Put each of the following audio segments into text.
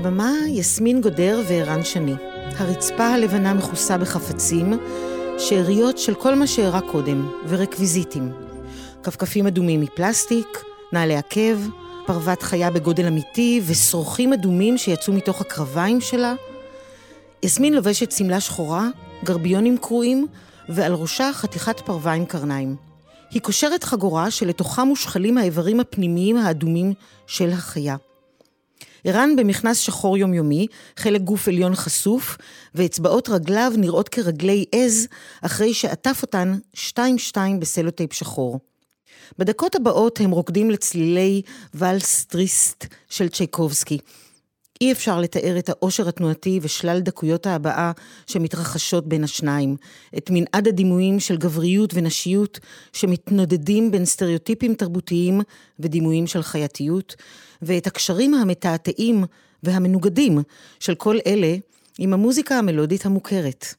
הבמה יסמין גודר וערן שני. הרצפה הלבנה מכוסה בחפצים, שאריות של כל מה שאירע קודם, ורקוויזיטים. כפכפים אדומים מפלסטיק, נעלי עקב, פרוות חיה בגודל אמיתי, ושרוכים אדומים שיצאו מתוך הקרביים שלה. יסמין לובשת שמלה שחורה, גרביונים קרועים, ועל ראשה חתיכת פרווה עם קרניים. היא קושרת חגורה שלתוכה מושחלים האיברים הפנימיים האדומים של החיה. ערן במכנס שחור יומיומי, חלק גוף עליון חשוף, ואצבעות רגליו נראות כרגלי עז, אחרי שעטף אותן שתיים-שתיים בסלוטייפ שחור. בדקות הבאות הם רוקדים לצלילי ואלס טריסט של צ'ייקובסקי. אי אפשר לתאר את העושר התנועתי ושלל דקויות ההבעה שמתרחשות בין השניים, את מנעד הדימויים של גבריות ונשיות שמתנודדים בין סטריאוטיפים תרבותיים ודימויים של חייתיות, ואת הקשרים המתעתעים והמנוגדים של כל אלה עם המוזיקה המלודית המוכרת.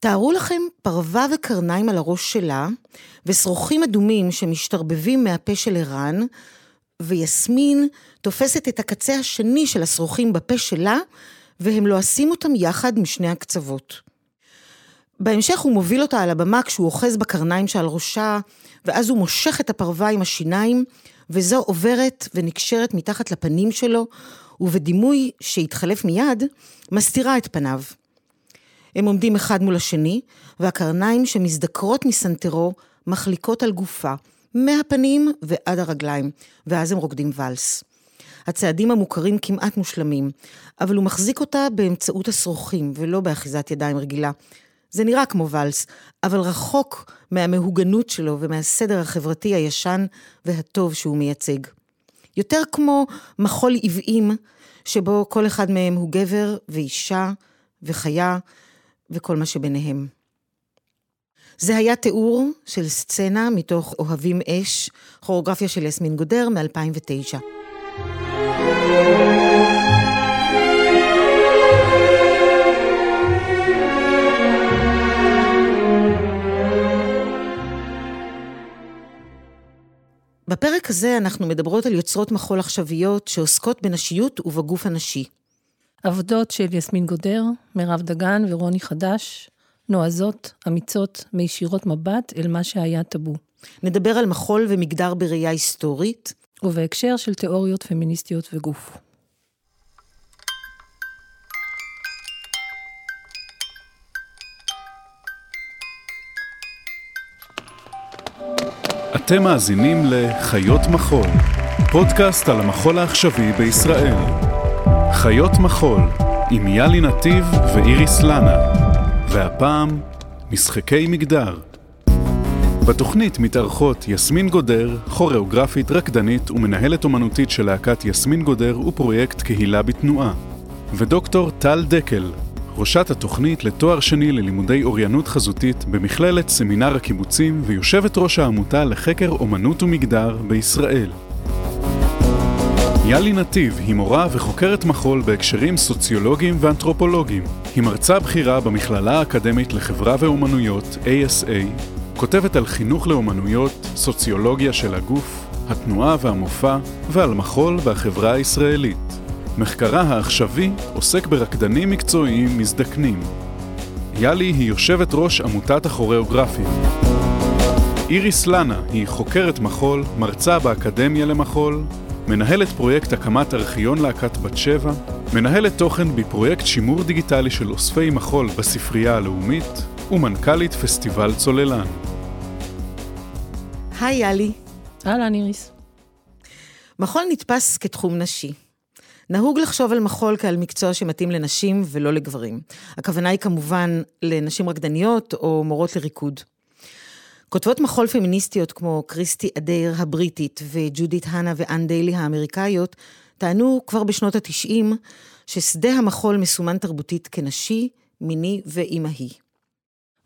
תארו לכם פרווה וקרניים על הראש שלה, ושרוכים אדומים שמשתרבבים מהפה של ערן, ויסמין תופסת את הקצה השני של השרוכים בפה שלה, והם לועסים אותם יחד משני הקצוות. בהמשך הוא מוביל אותה על הבמה כשהוא אוחז בקרניים שעל ראשה, ואז הוא מושך את הפרווה עם השיניים, וזו עוברת ונקשרת מתחת לפנים שלו, ובדימוי שהתחלף מיד, מסתירה את פניו. הם עומדים אחד מול השני, והקרניים שמזדקרות מסנטרו מחליקות על גופה, מהפנים ועד הרגליים, ואז הם רוקדים ואלס. הצעדים המוכרים כמעט מושלמים, אבל הוא מחזיק אותה באמצעות השרוכים, ולא באחיזת ידיים רגילה. זה נראה כמו ואלס, אבל רחוק מהמהוגנות שלו ומהסדר החברתי הישן והטוב שהוא מייצג. יותר כמו מחול עוועים, שבו כל אחד מהם הוא גבר ואישה וחיה וכל מה שביניהם. זה היה תיאור של סצנה מתוך אוהבים אש, כוריאוגרפיה של יסמין גודר מ-2009. בפרק הזה אנחנו מדברות על יוצרות מחול עכשוויות שעוסקות בנשיות ובגוף הנשי. עבודות של יסמין גודר, מירב דגן ורוני חדש, נועזות, אמיצות, מישירות מבט אל מה שהיה טאבו. נדבר על מחול ומגדר בראייה היסטורית. ובהקשר של תיאוריות פמיניסטיות וגוף. אתם מאזינים ל"חיות מחול", פודקאסט על המחול העכשווי בישראל. חיות מחול, עם יאלי נתיב ואיריס לנה, והפעם, משחקי מגדר. בתוכנית מתארחות יסמין גודר, כוריאוגרפית, רקדנית ומנהלת אומנותית של להקת יסמין גודר ופרויקט קהילה בתנועה, ודוקטור טל דקל, ראשת התוכנית לתואר שני ללימודי אוריינות חזותית במכללת סמינר הקיבוצים ויושבת ראש העמותה לחקר אומנות ומגדר בישראל. יאלי נתיב היא מורה וחוקרת מחול בהקשרים סוציולוגיים ואנתרופולוגיים. היא מרצה בכירה במכללה האקדמית לחברה ואומנויות, ASA, כותבת על חינוך לאומנויות, סוציולוגיה של הגוף, התנועה והמופע, ועל מחול והחברה הישראלית. מחקרה העכשווי עוסק ברקדנים מקצועיים מזדקנים. יאלי היא יושבת ראש עמותת הכוריאוגרפים. איריס לנה היא חוקרת מחול, מרצה באקדמיה למחול, מנהלת פרויקט הקמת ארכיון להקת בת שבע, מנהלת תוכן בפרויקט שימור דיגיטלי של אוספי מחול בספרייה הלאומית, ומנכ"לית פסטיבל צוללן. היי יאלי. אהלן איריס. מחול נתפס כתחום נשי. נהוג לחשוב על מחול כעל מקצוע שמתאים לנשים ולא לגברים. הכוונה היא כמובן לנשים רקדניות או מורות לריקוד. כותבות מחול פמיניסטיות כמו קריסטי אדייר הבריטית וג'ודית הנה ואן דיילי האמריקאיות, טענו כבר בשנות התשעים ששדה המחול מסומן תרבותית כנשי, מיני ואימהי.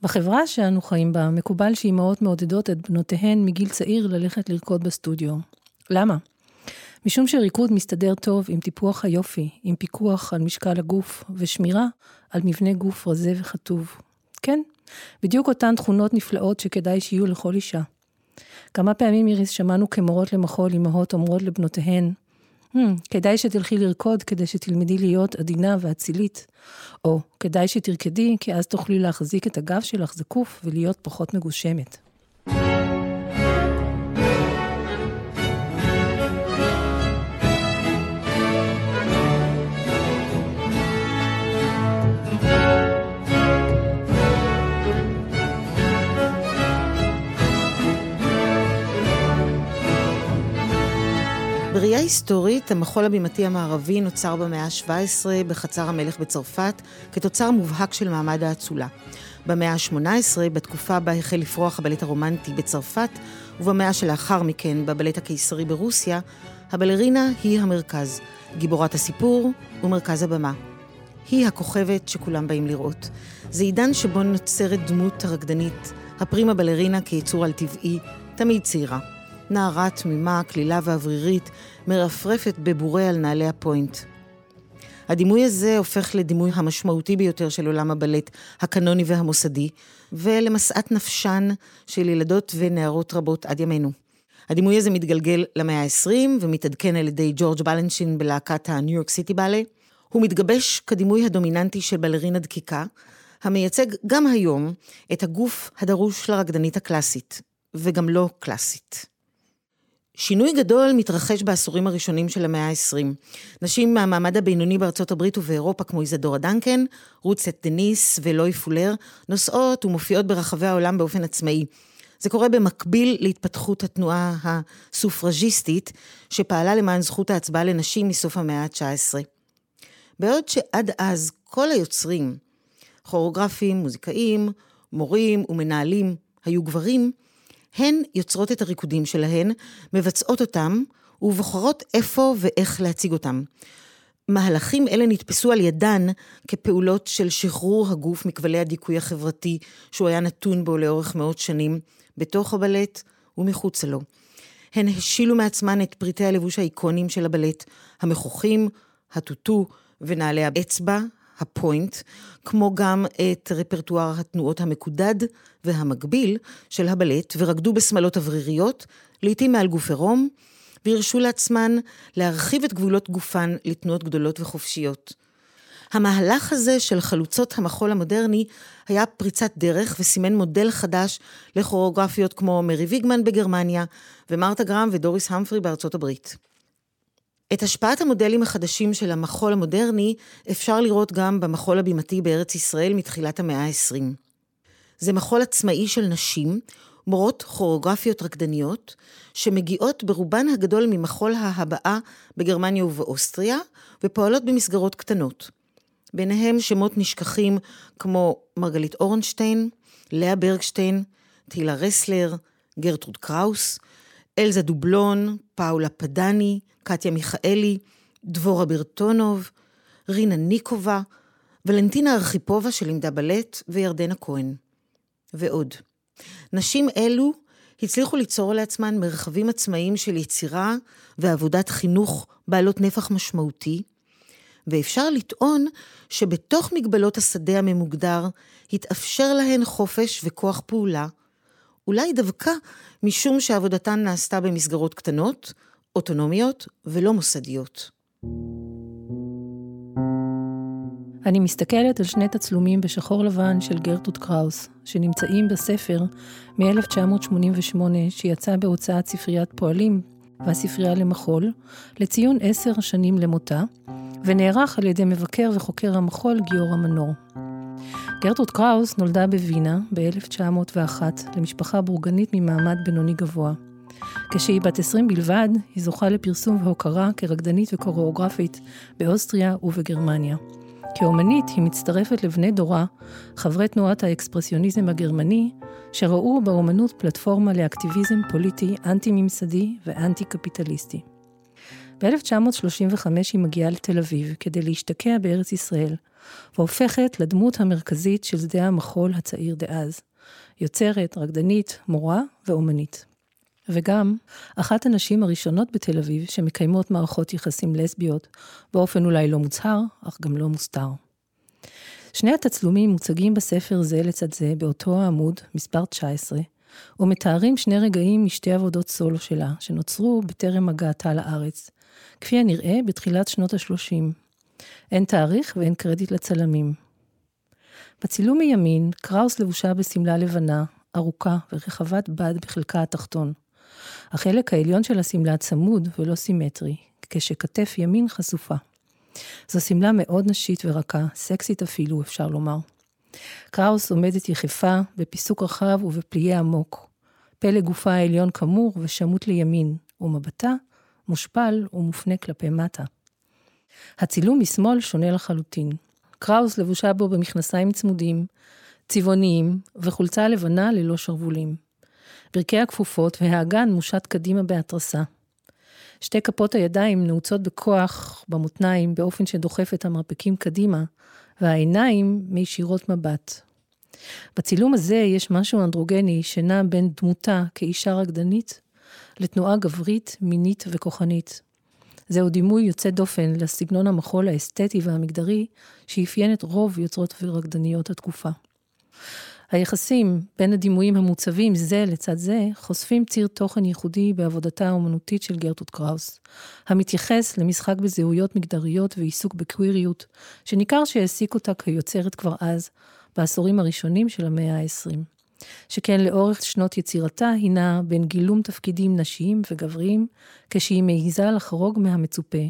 בחברה שאנו חיים בה, מקובל שאימהות מעודדות את בנותיהן מגיל צעיר ללכת לרקוד בסטודיו. למה? משום שריקוד מסתדר טוב עם טיפוח היופי, עם פיקוח על משקל הגוף ושמירה על מבנה גוף רזה וכתוב. כן, בדיוק אותן תכונות נפלאות שכדאי שיהיו לכל אישה. כמה פעמים, איריס, שמענו כמורות למחול אמהות אומרות לבנותיהן, hmm, כדאי שתלכי לרקוד כדי שתלמדי להיות עדינה ואצילית, או כדאי שתרקדי כי אז תוכלי להחזיק את הגב שלך זקוף ולהיות פחות מגושמת. בראייה היסטורית, המחול הבימתי המערבי נוצר במאה ה-17 בחצר המלך בצרפת, כתוצר מובהק של מעמד האצולה. במאה ה-18, בתקופה בה החל לפרוח הבלט הרומנטי בצרפת, ובמאה שלאחר מכן, בבלט הקיסרי ברוסיה, הבלרינה היא המרכז, גיבורת הסיפור ומרכז הבמה. היא הכוכבת שכולם באים לראות. זה עידן שבו נוצרת דמות הרקדנית, הפרימה בלרינה כיצור על טבעי, תמיד צעירה. נערה תמימה, כלילה ואוורירית, מרפרפת בבורי על נעלי הפוינט. הדימוי הזה הופך לדימוי המשמעותי ביותר של עולם הבלט, הקנוני והמוסדי, ולמשאת נפשן של ילדות ונערות רבות עד ימינו. הדימוי הזה מתגלגל למאה ה-20 ומתעדכן על ידי ג'ורג' בלנשין בלהקת הניו יורק סיטי באלה. הוא מתגבש כדימוי הדומיננטי של בלרינה דקיקה, המייצג גם היום את הגוף הדרוש לרקדנית הקלאסית, וגם לא קלאסית. שינוי גדול מתרחש בעשורים הראשונים של המאה ה-20. נשים מהמעמד הבינוני בארצות הברית ובאירופה, כמו איזדורה דנקן, רוצט דניס ולואי פולר, נוסעות ומופיעות ברחבי העולם באופן עצמאי. זה קורה במקביל להתפתחות התנועה הסופרג'יסטית, שפעלה למען זכות ההצבעה לנשים מסוף המאה ה-19. בעוד שעד אז כל היוצרים, כוריאוגרפים, מוזיקאים, מורים ומנהלים, היו גברים, הן יוצרות את הריקודים שלהן, מבצעות אותם, ובוחרות איפה ואיך להציג אותם. מהלכים אלה נתפסו על ידן כפעולות של שחרור הגוף מכבלי הדיכוי החברתי שהוא היה נתון בו לאורך מאות שנים, בתוך הבלט ומחוצה לו. הן השילו מעצמן את פריטי הלבוש האיקוניים של הבלט, המכוחים, הטוטו ונעלי האצבע, הפוינט, כמו גם את רפרטואר התנועות המקודד והמקביל של הבלט, ורקדו בשמלות אווריריות, לעתים מעל גוף עירום, והרשו לעצמן להרחיב את גבולות גופן לתנועות גדולות וחופשיות. המהלך הזה של חלוצות המחול המודרני היה פריצת דרך וסימן מודל חדש לכוריאוגרפיות כמו מרי ויגמן בגרמניה ומרתה גרם ודוריס המפרי בארצות הברית. את השפעת המודלים החדשים של המחול המודרני אפשר לראות גם במחול הבימתי בארץ ישראל מתחילת המאה ה-20. זה מחול עצמאי של נשים, מורות כוריאוגרפיות רקדניות, שמגיעות ברובן הגדול ממחול ההבעה בגרמניה ובאוסטריה, ופועלות במסגרות קטנות. ביניהם שמות נשכחים כמו מרגלית אורנשטיין, לאה ברגשטיין, תהילה רסלר, גרטרוד קראוס, אלזה דובלון, פאולה פדני, קטיה מיכאלי, דבורה ברטונוב, רינה ניקובה, ולנטינה ארכיפובה שלימדה בלט וירדנה כהן. ועוד. נשים אלו הצליחו ליצור לעצמן מרחבים עצמאיים של יצירה ועבודת חינוך בעלות נפח משמעותי, ואפשר לטעון שבתוך מגבלות השדה הממוגדר התאפשר להן חופש וכוח פעולה, אולי דווקא משום שעבודתן נעשתה במסגרות קטנות, אוטונומיות ולא מוסדיות. אני מסתכלת על שני תצלומים בשחור לבן של גרטוד קראוס, שנמצאים בספר מ-1988 שיצא בהוצאת ספריית פועלים והספרייה למחול, לציון עשר שנים למותה, ונערך על ידי מבקר וחוקר המחול גיורא מנור. גרטרוד קראוס נולדה בווינה ב-1901 למשפחה בורגנית ממעמד בינוני גבוה. כשהיא בת 20 בלבד, היא זוכה לפרסום והוקרה כרקדנית וקוריאוגרפית באוסטריה ובגרמניה. כאומנית היא מצטרפת לבני דורה, חברי תנועת האקספרסיוניזם הגרמני, שראו באומנות פלטפורמה לאקטיביזם פוליטי אנטי-ממסדי ואנטי-קפיטליסטי. ב-1935 היא מגיעה לתל אביב כדי להשתקע בארץ ישראל, והופכת לדמות המרכזית של שדה המחול הצעיר דאז. יוצרת, רקדנית, מורה ואומנית. וגם אחת הנשים הראשונות בתל אביב שמקיימות מערכות יחסים לסביות, באופן אולי לא מוצהר, אך גם לא מוסתר. שני התצלומים מוצגים בספר זה לצד זה באותו העמוד, מספר 19, ומתארים שני רגעים משתי עבודות סולו שלה, שנוצרו בטרם הגעתה לארץ, כפי הנראה בתחילת שנות ה-30. אין תאריך ואין קרדיט לצלמים. בצילום מימין, קראוס לבושה בשמלה לבנה, ארוכה ורחבת בד בחלקה התחתון. החלק העליון של השמלה צמוד ולא סימטרי, כשכתף ימין חשופה. זו שמלה מאוד נשית ורכה, סקסית אפילו, אפשר לומר. קראוס עומדת יחפה, בפיסוק רחב ובפליה עמוק. פלא גופה העליון כמור ושמוט לימין, ומבטה מושפל ומופנה כלפי מטה. הצילום משמאל שונה לחלוטין. קראוס לבושה בו במכנסיים צמודים, צבעוניים וחולצה לבנה ללא שרוולים. ברכי הכפופות והאגן מושט קדימה בהתרסה. שתי כפות הידיים נעוצות בכוח במותניים באופן שדוחף את המרפקים קדימה, והעיניים מישירות מבט. בצילום הזה יש משהו אנדרוגני שנע בין דמותה כאישה רקדנית לתנועה גברית, מינית וכוחנית. זהו דימוי יוצא דופן לסגנון המחול האסתטי והמגדרי שאפיין את רוב יוצרות ורקדניות התקופה. היחסים בין הדימויים המוצבים זה לצד זה חושפים ציר תוכן ייחודי בעבודתה האומנותית של גרטוד קראוס, המתייחס למשחק בזהויות מגדריות ועיסוק בקוויריות, שניכר שהעסיק אותה כיוצרת כבר אז, בעשורים הראשונים של המאה ה-20. שכן לאורך שנות יצירתה הינה בין גילום תפקידים נשיים וגבריים, כשהיא מעיזה לחרוג מהמצופה,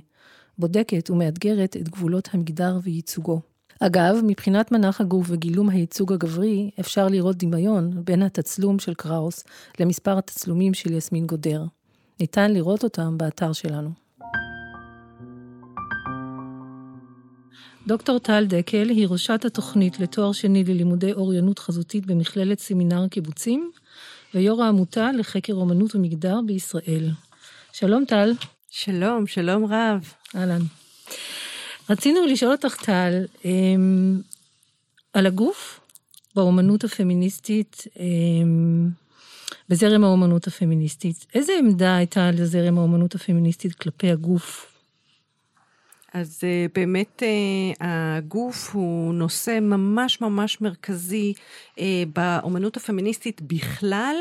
בודקת ומאתגרת את גבולות המגדר וייצוגו. אגב, מבחינת מנח הגוף וגילום הייצוג הגברי, אפשר לראות דמיון בין התצלום של קראוס למספר התצלומים של יסמין גודר. ניתן לראות אותם באתר שלנו. דוקטור טל דקל היא ראשת התוכנית לתואר שני ללימודי אוריינות חזותית במכללת סמינר קיבוצים, ויו"ר העמותה לחקר אומנות ומגדר בישראל. שלום טל. שלום, שלום רב. אהלן. רצינו לשאול אותך, טל, אמ, על הגוף באומנות הפמיניסטית, אמ, בזרם האומנות הפמיניסטית. איזה עמדה הייתה לזרם האומנות הפמיניסטית כלפי הגוף אז uh, באמת uh, הגוף הוא נושא ממש ממש מרכזי uh, באומנות הפמיניסטית בכלל,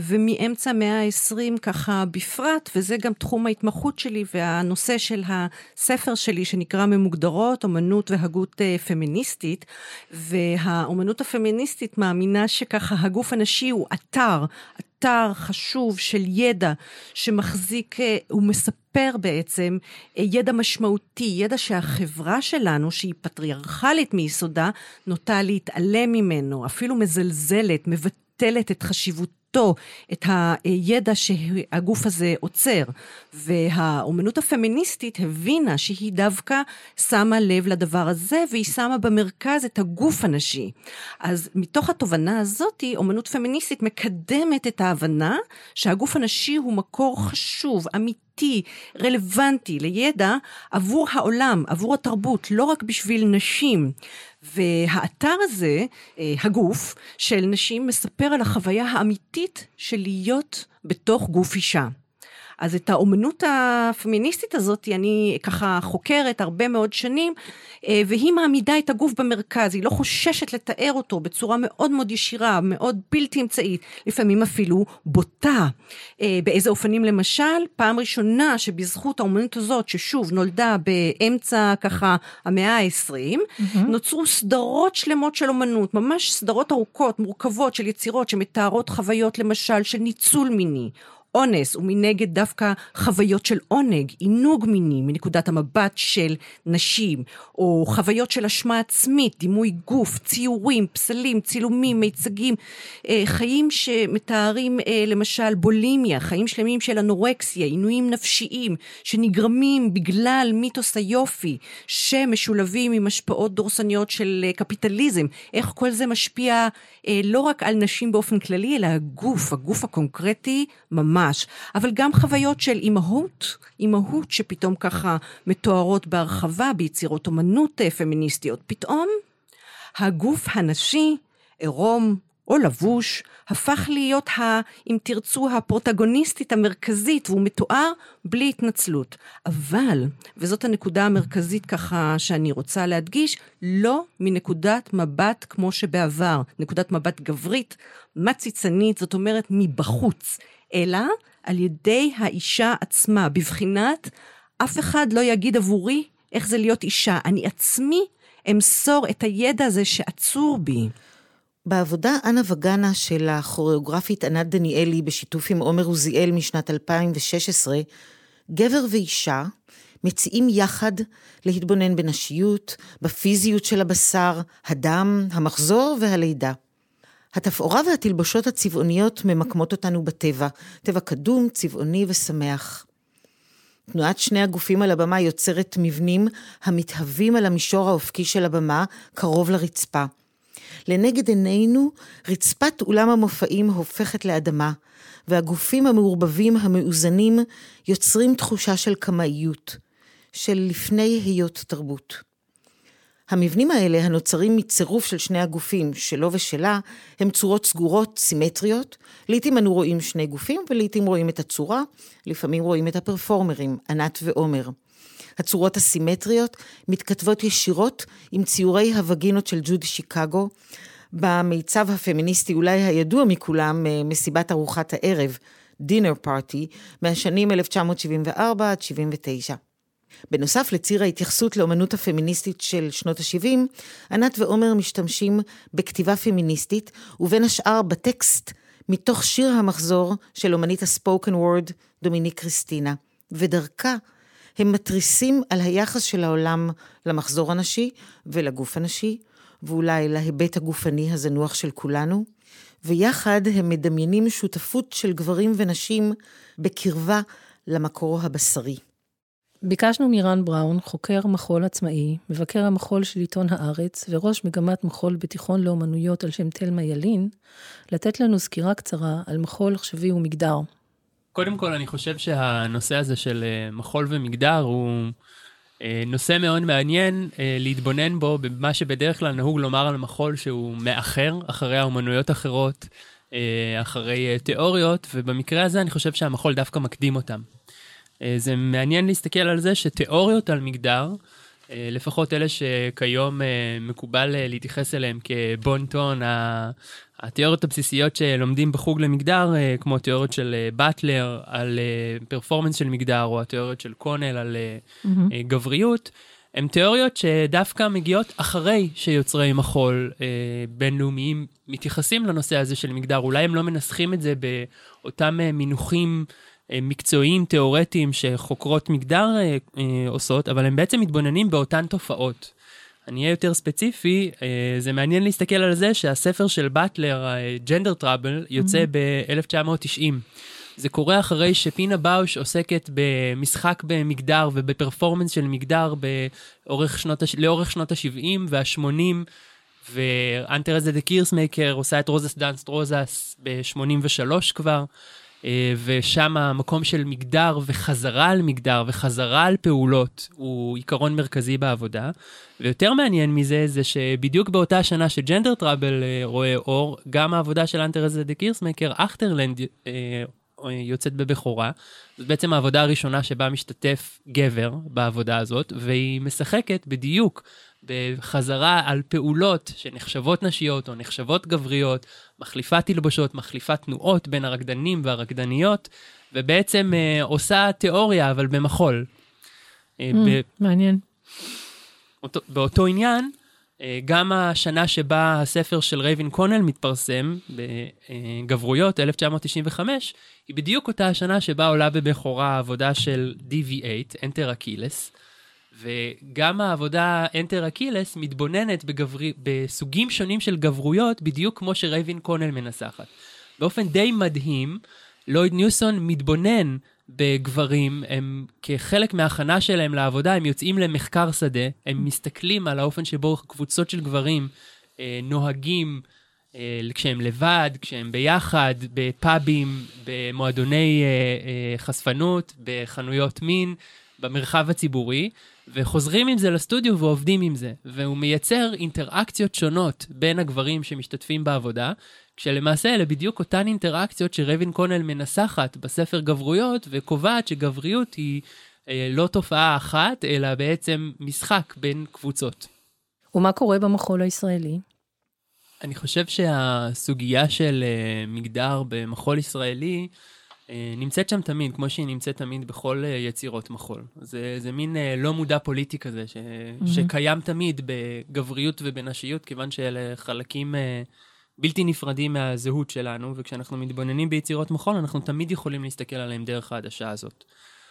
ומאמצע המאה ה-20 ככה בפרט, וזה גם תחום ההתמחות שלי והנושא של הספר שלי שנקרא ממוגדרות, אומנות והגות פמיניסטית, והאומנות הפמיניסטית מאמינה שככה הגוף הנשי הוא אתר, אתר חשוב של ידע שמחזיק ומספר בעצם ידע משמעותי, ידע שהחברה שלנו, שהיא פטריארכלית מיסודה, נוטה להתעלם ממנו, אפילו מזלזלת, מבטלת את חשיבותו. אותו, את הידע שהגוף הזה עוצר. והאומנות הפמיניסטית הבינה שהיא דווקא שמה לב לדבר הזה, והיא שמה במרכז את הגוף הנשי. אז מתוך התובנה הזאת, אומנות פמיניסטית מקדמת את ההבנה שהגוף הנשי הוא מקור חשוב, אמיתי, רלוונטי לידע עבור העולם, עבור התרבות, לא רק בשביל נשים. והאתר הזה, אה, הגוף של נשים, מספר על החוויה האמיתית של להיות בתוך גוף אישה. אז את האומנות הפמיניסטית הזאת אני ככה חוקרת הרבה מאוד שנים, אה, והיא מעמידה את הגוף במרכז, היא לא חוששת לתאר אותו בצורה מאוד מאוד ישירה, מאוד בלתי אמצעית, לפעמים אפילו בוטה. אה, באיזה אופנים למשל? פעם ראשונה שבזכות האומנות הזאת, ששוב נולדה באמצע ככה המאה ה-20, mm-hmm. נוצרו סדרות שלמות של אומנות, ממש סדרות ארוכות, מורכבות של יצירות שמתארות חוויות למשל של ניצול מיני. אונס, ומנגד דווקא חוויות של עונג, עינוג מיני מנקודת המבט של נשים, או חוויות של אשמה עצמית, דימוי גוף, ציורים, פסלים, צילומים, מיצגים, אה, חיים שמתארים אה, למשל בולימיה, חיים שלמים של אנורקסיה, עינויים נפשיים שנגרמים בגלל מיתוס היופי, שמשולבים עם השפעות דורסניות של אה, קפיטליזם, איך כל זה משפיע לא רק על נשים באופן כללי, אלא הגוף, הגוף הקונקרטי ממש. ממש, אבל גם חוויות של אימהות, אימהות שפתאום ככה מתוארות בהרחבה ביצירות אומנות אה, פמיניסטיות. פתאום הגוף הנשי עירום, או לבוש, הפך להיות, ה, אם תרצו, הפרוטגוניסטית המרכזית, והוא מתואר בלי התנצלות. אבל, וזאת הנקודה המרכזית ככה שאני רוצה להדגיש, לא מנקודת מבט כמו שבעבר, נקודת מבט גברית, מציצנית, זאת אומרת מבחוץ, אלא על ידי האישה עצמה, בבחינת אף אחד לא יגיד עבורי איך זה להיות אישה, אני עצמי אמסור את הידע הזה שעצור בי. בעבודה אנה וגנה של הכוריאוגרפית ענת דניאלי בשיתוף עם עומר עוזיאל משנת 2016, גבר ואישה מציעים יחד להתבונן בנשיות, בפיזיות של הבשר, הדם, המחזור והלידה. התפאורה והתלבושות הצבעוניות ממקמות אותנו בטבע, טבע קדום, צבעוני ושמח. תנועת שני הגופים על הבמה יוצרת מבנים המתהווים על המישור האופקי של הבמה, קרוב לרצפה. לנגד עינינו, רצפת אולם המופעים הופכת לאדמה, והגופים המעורבבים המאוזנים יוצרים תחושה של קמאיות, של לפני היות תרבות. המבנים האלה, הנוצרים מצירוף של שני הגופים, שלו ושלה, הם צורות סגורות, סימטריות. לעתים אנו רואים שני גופים, ולעתים רואים את הצורה, לפעמים רואים את הפרפורמרים, ענת ועומר. הצורות הסימטריות מתכתבות ישירות עם ציורי הווגינות של ג'ודי שיקגו, במיצב הפמיניסטי אולי הידוע מכולם, אה, מסיבת ארוחת הערב, דינר פארטי, מהשנים 1974 עד 79. בנוסף לציר ההתייחסות לאמנות הפמיניסטית של שנות ה-70, ענת ועומר משתמשים בכתיבה פמיניסטית, ובין השאר בטקסט מתוך שיר המחזור של אומנית הספוקן וורד דומיניק קריסטינה, ודרכה הם מתריסים על היחס של העולם למחזור הנשי ולגוף הנשי, ואולי להיבט הגופני הזנוח של כולנו, ויחד הם מדמיינים שותפות של גברים ונשים בקרבה למקור הבשרי. ביקשנו מרן בראון, חוקר מחול עצמאי, מבקר המחול של עיתון הארץ וראש מגמת מחול בתיכון לאומנויות על שם תלמה ילין, לתת לנו סקירה קצרה על מחול עכשווי ומגדר. קודם כל, אני חושב שהנושא הזה של אה, מחול ומגדר הוא אה, נושא מאוד מעניין אה, להתבונן בו במה שבדרך כלל נהוג לומר על מחול שהוא מאחר, אחרי האומנויות אחרות, אחרי תיאוריות, ובמקרה הזה אני חושב שהמחול דווקא מקדים אותם. זה מעניין להסתכל על זה שתיאוריות על מגדר, לפחות אלה שכיום מקובל להתייחס אליהם כבון טון, התיאוריות הבסיסיות שלומדים בחוג למגדר, אה, כמו התיאוריות של באטלר אה, על פרפורמנס אה, של מגדר, או התיאוריות של קונל על mm-hmm. גבריות, הן תיאוריות שדווקא מגיעות אחרי שיוצרי מחול אה, בינלאומיים מתייחסים לנושא הזה של מגדר. אולי הם לא מנסחים את זה באותם אה, מינוחים אה, מקצועיים, תיאורטיים, שחוקרות מגדר אה, אה, עושות, אבל הם בעצם מתבוננים באותן תופעות. אני אהיה יותר ספציפי, אה, זה מעניין להסתכל על זה שהספר של באטלר, Gender Trouble, יוצא mm-hmm. ב-1990. זה קורה אחרי שפינה באוש עוסקת במשחק במגדר ובפרפורמנס של מגדר באורך שנות. לאורך שנות ה-70 וה-80, ואן תרזה דה קירסמאקר עושה את Rosas danst Rosas ב-83 כבר. אה, ושם המקום של מגדר וחזרה על מגדר וחזרה על פעולות הוא עיקרון מרכזי בעבודה. ויותר מעניין מזה זה שבדיוק באותה שנה שג'נדר טראבל אה, רואה אור, גם העבודה של אנטרזה דה קירסמקר, אכטרלנד אה, יוצאת בבכורה. זאת בעצם העבודה הראשונה שבה משתתף גבר בעבודה הזאת, והיא משחקת בדיוק בחזרה על פעולות שנחשבות נשיות או נחשבות גבריות, מחליפה תלבושות, מחליפה תנועות בין הרקדנים והרקדניות, ובעצם אה, עושה תיאוריה, אבל במחול. אה, mm, ב- מעניין. אותו, באותו עניין, אה, גם השנה שבה הספר של רייבין קונל מתפרסם, בגברויות, 1995, היא בדיוק אותה השנה שבה עולה בבכורה העבודה של DV8, Enter Achilles. וגם העבודה Enter Achilles מתבוננת בגברי, בסוגים שונים של גברויות, בדיוק כמו שרייבין קונל מנסחת. באופן די מדהים, לויד ניוסון מתבונן בגברים, הם כחלק מההכנה שלהם לעבודה, הם יוצאים למחקר שדה, הם מסתכלים על האופן שבו קבוצות של גברים אה, נוהגים אה, כשהם לבד, כשהם ביחד, בפאבים, במועדוני אה, אה, חשפנות, בחנויות מין, במרחב הציבורי, וחוזרים עם זה לסטודיו ועובדים עם זה. והוא מייצר אינטראקציות שונות בין הגברים שמשתתפים בעבודה, כשלמעשה אלה בדיוק אותן אינטראקציות שרווין קונל מנסחת בספר גבריות, וקובעת שגבריות היא אה, לא תופעה אחת, אלא בעצם משחק בין קבוצות. ומה קורה במחול הישראלי? אני חושב שהסוגיה של אה, מגדר במחול ישראלי נמצאת שם תמיד, כמו שהיא נמצאת תמיד בכל אה, יצירות מחול. זה, זה מין לא מודע פוליטי כזה, ש, mm-hmm. שקיים תמיד בגבריות ובנשיות, כיוון שאלה חלקים בלתי נפרדים מהזהות שלנו, וכשאנחנו מתבוננים ביצירות מחול, אנחנו תמיד יכולים להסתכל עליהם דרך העדשה הזאת.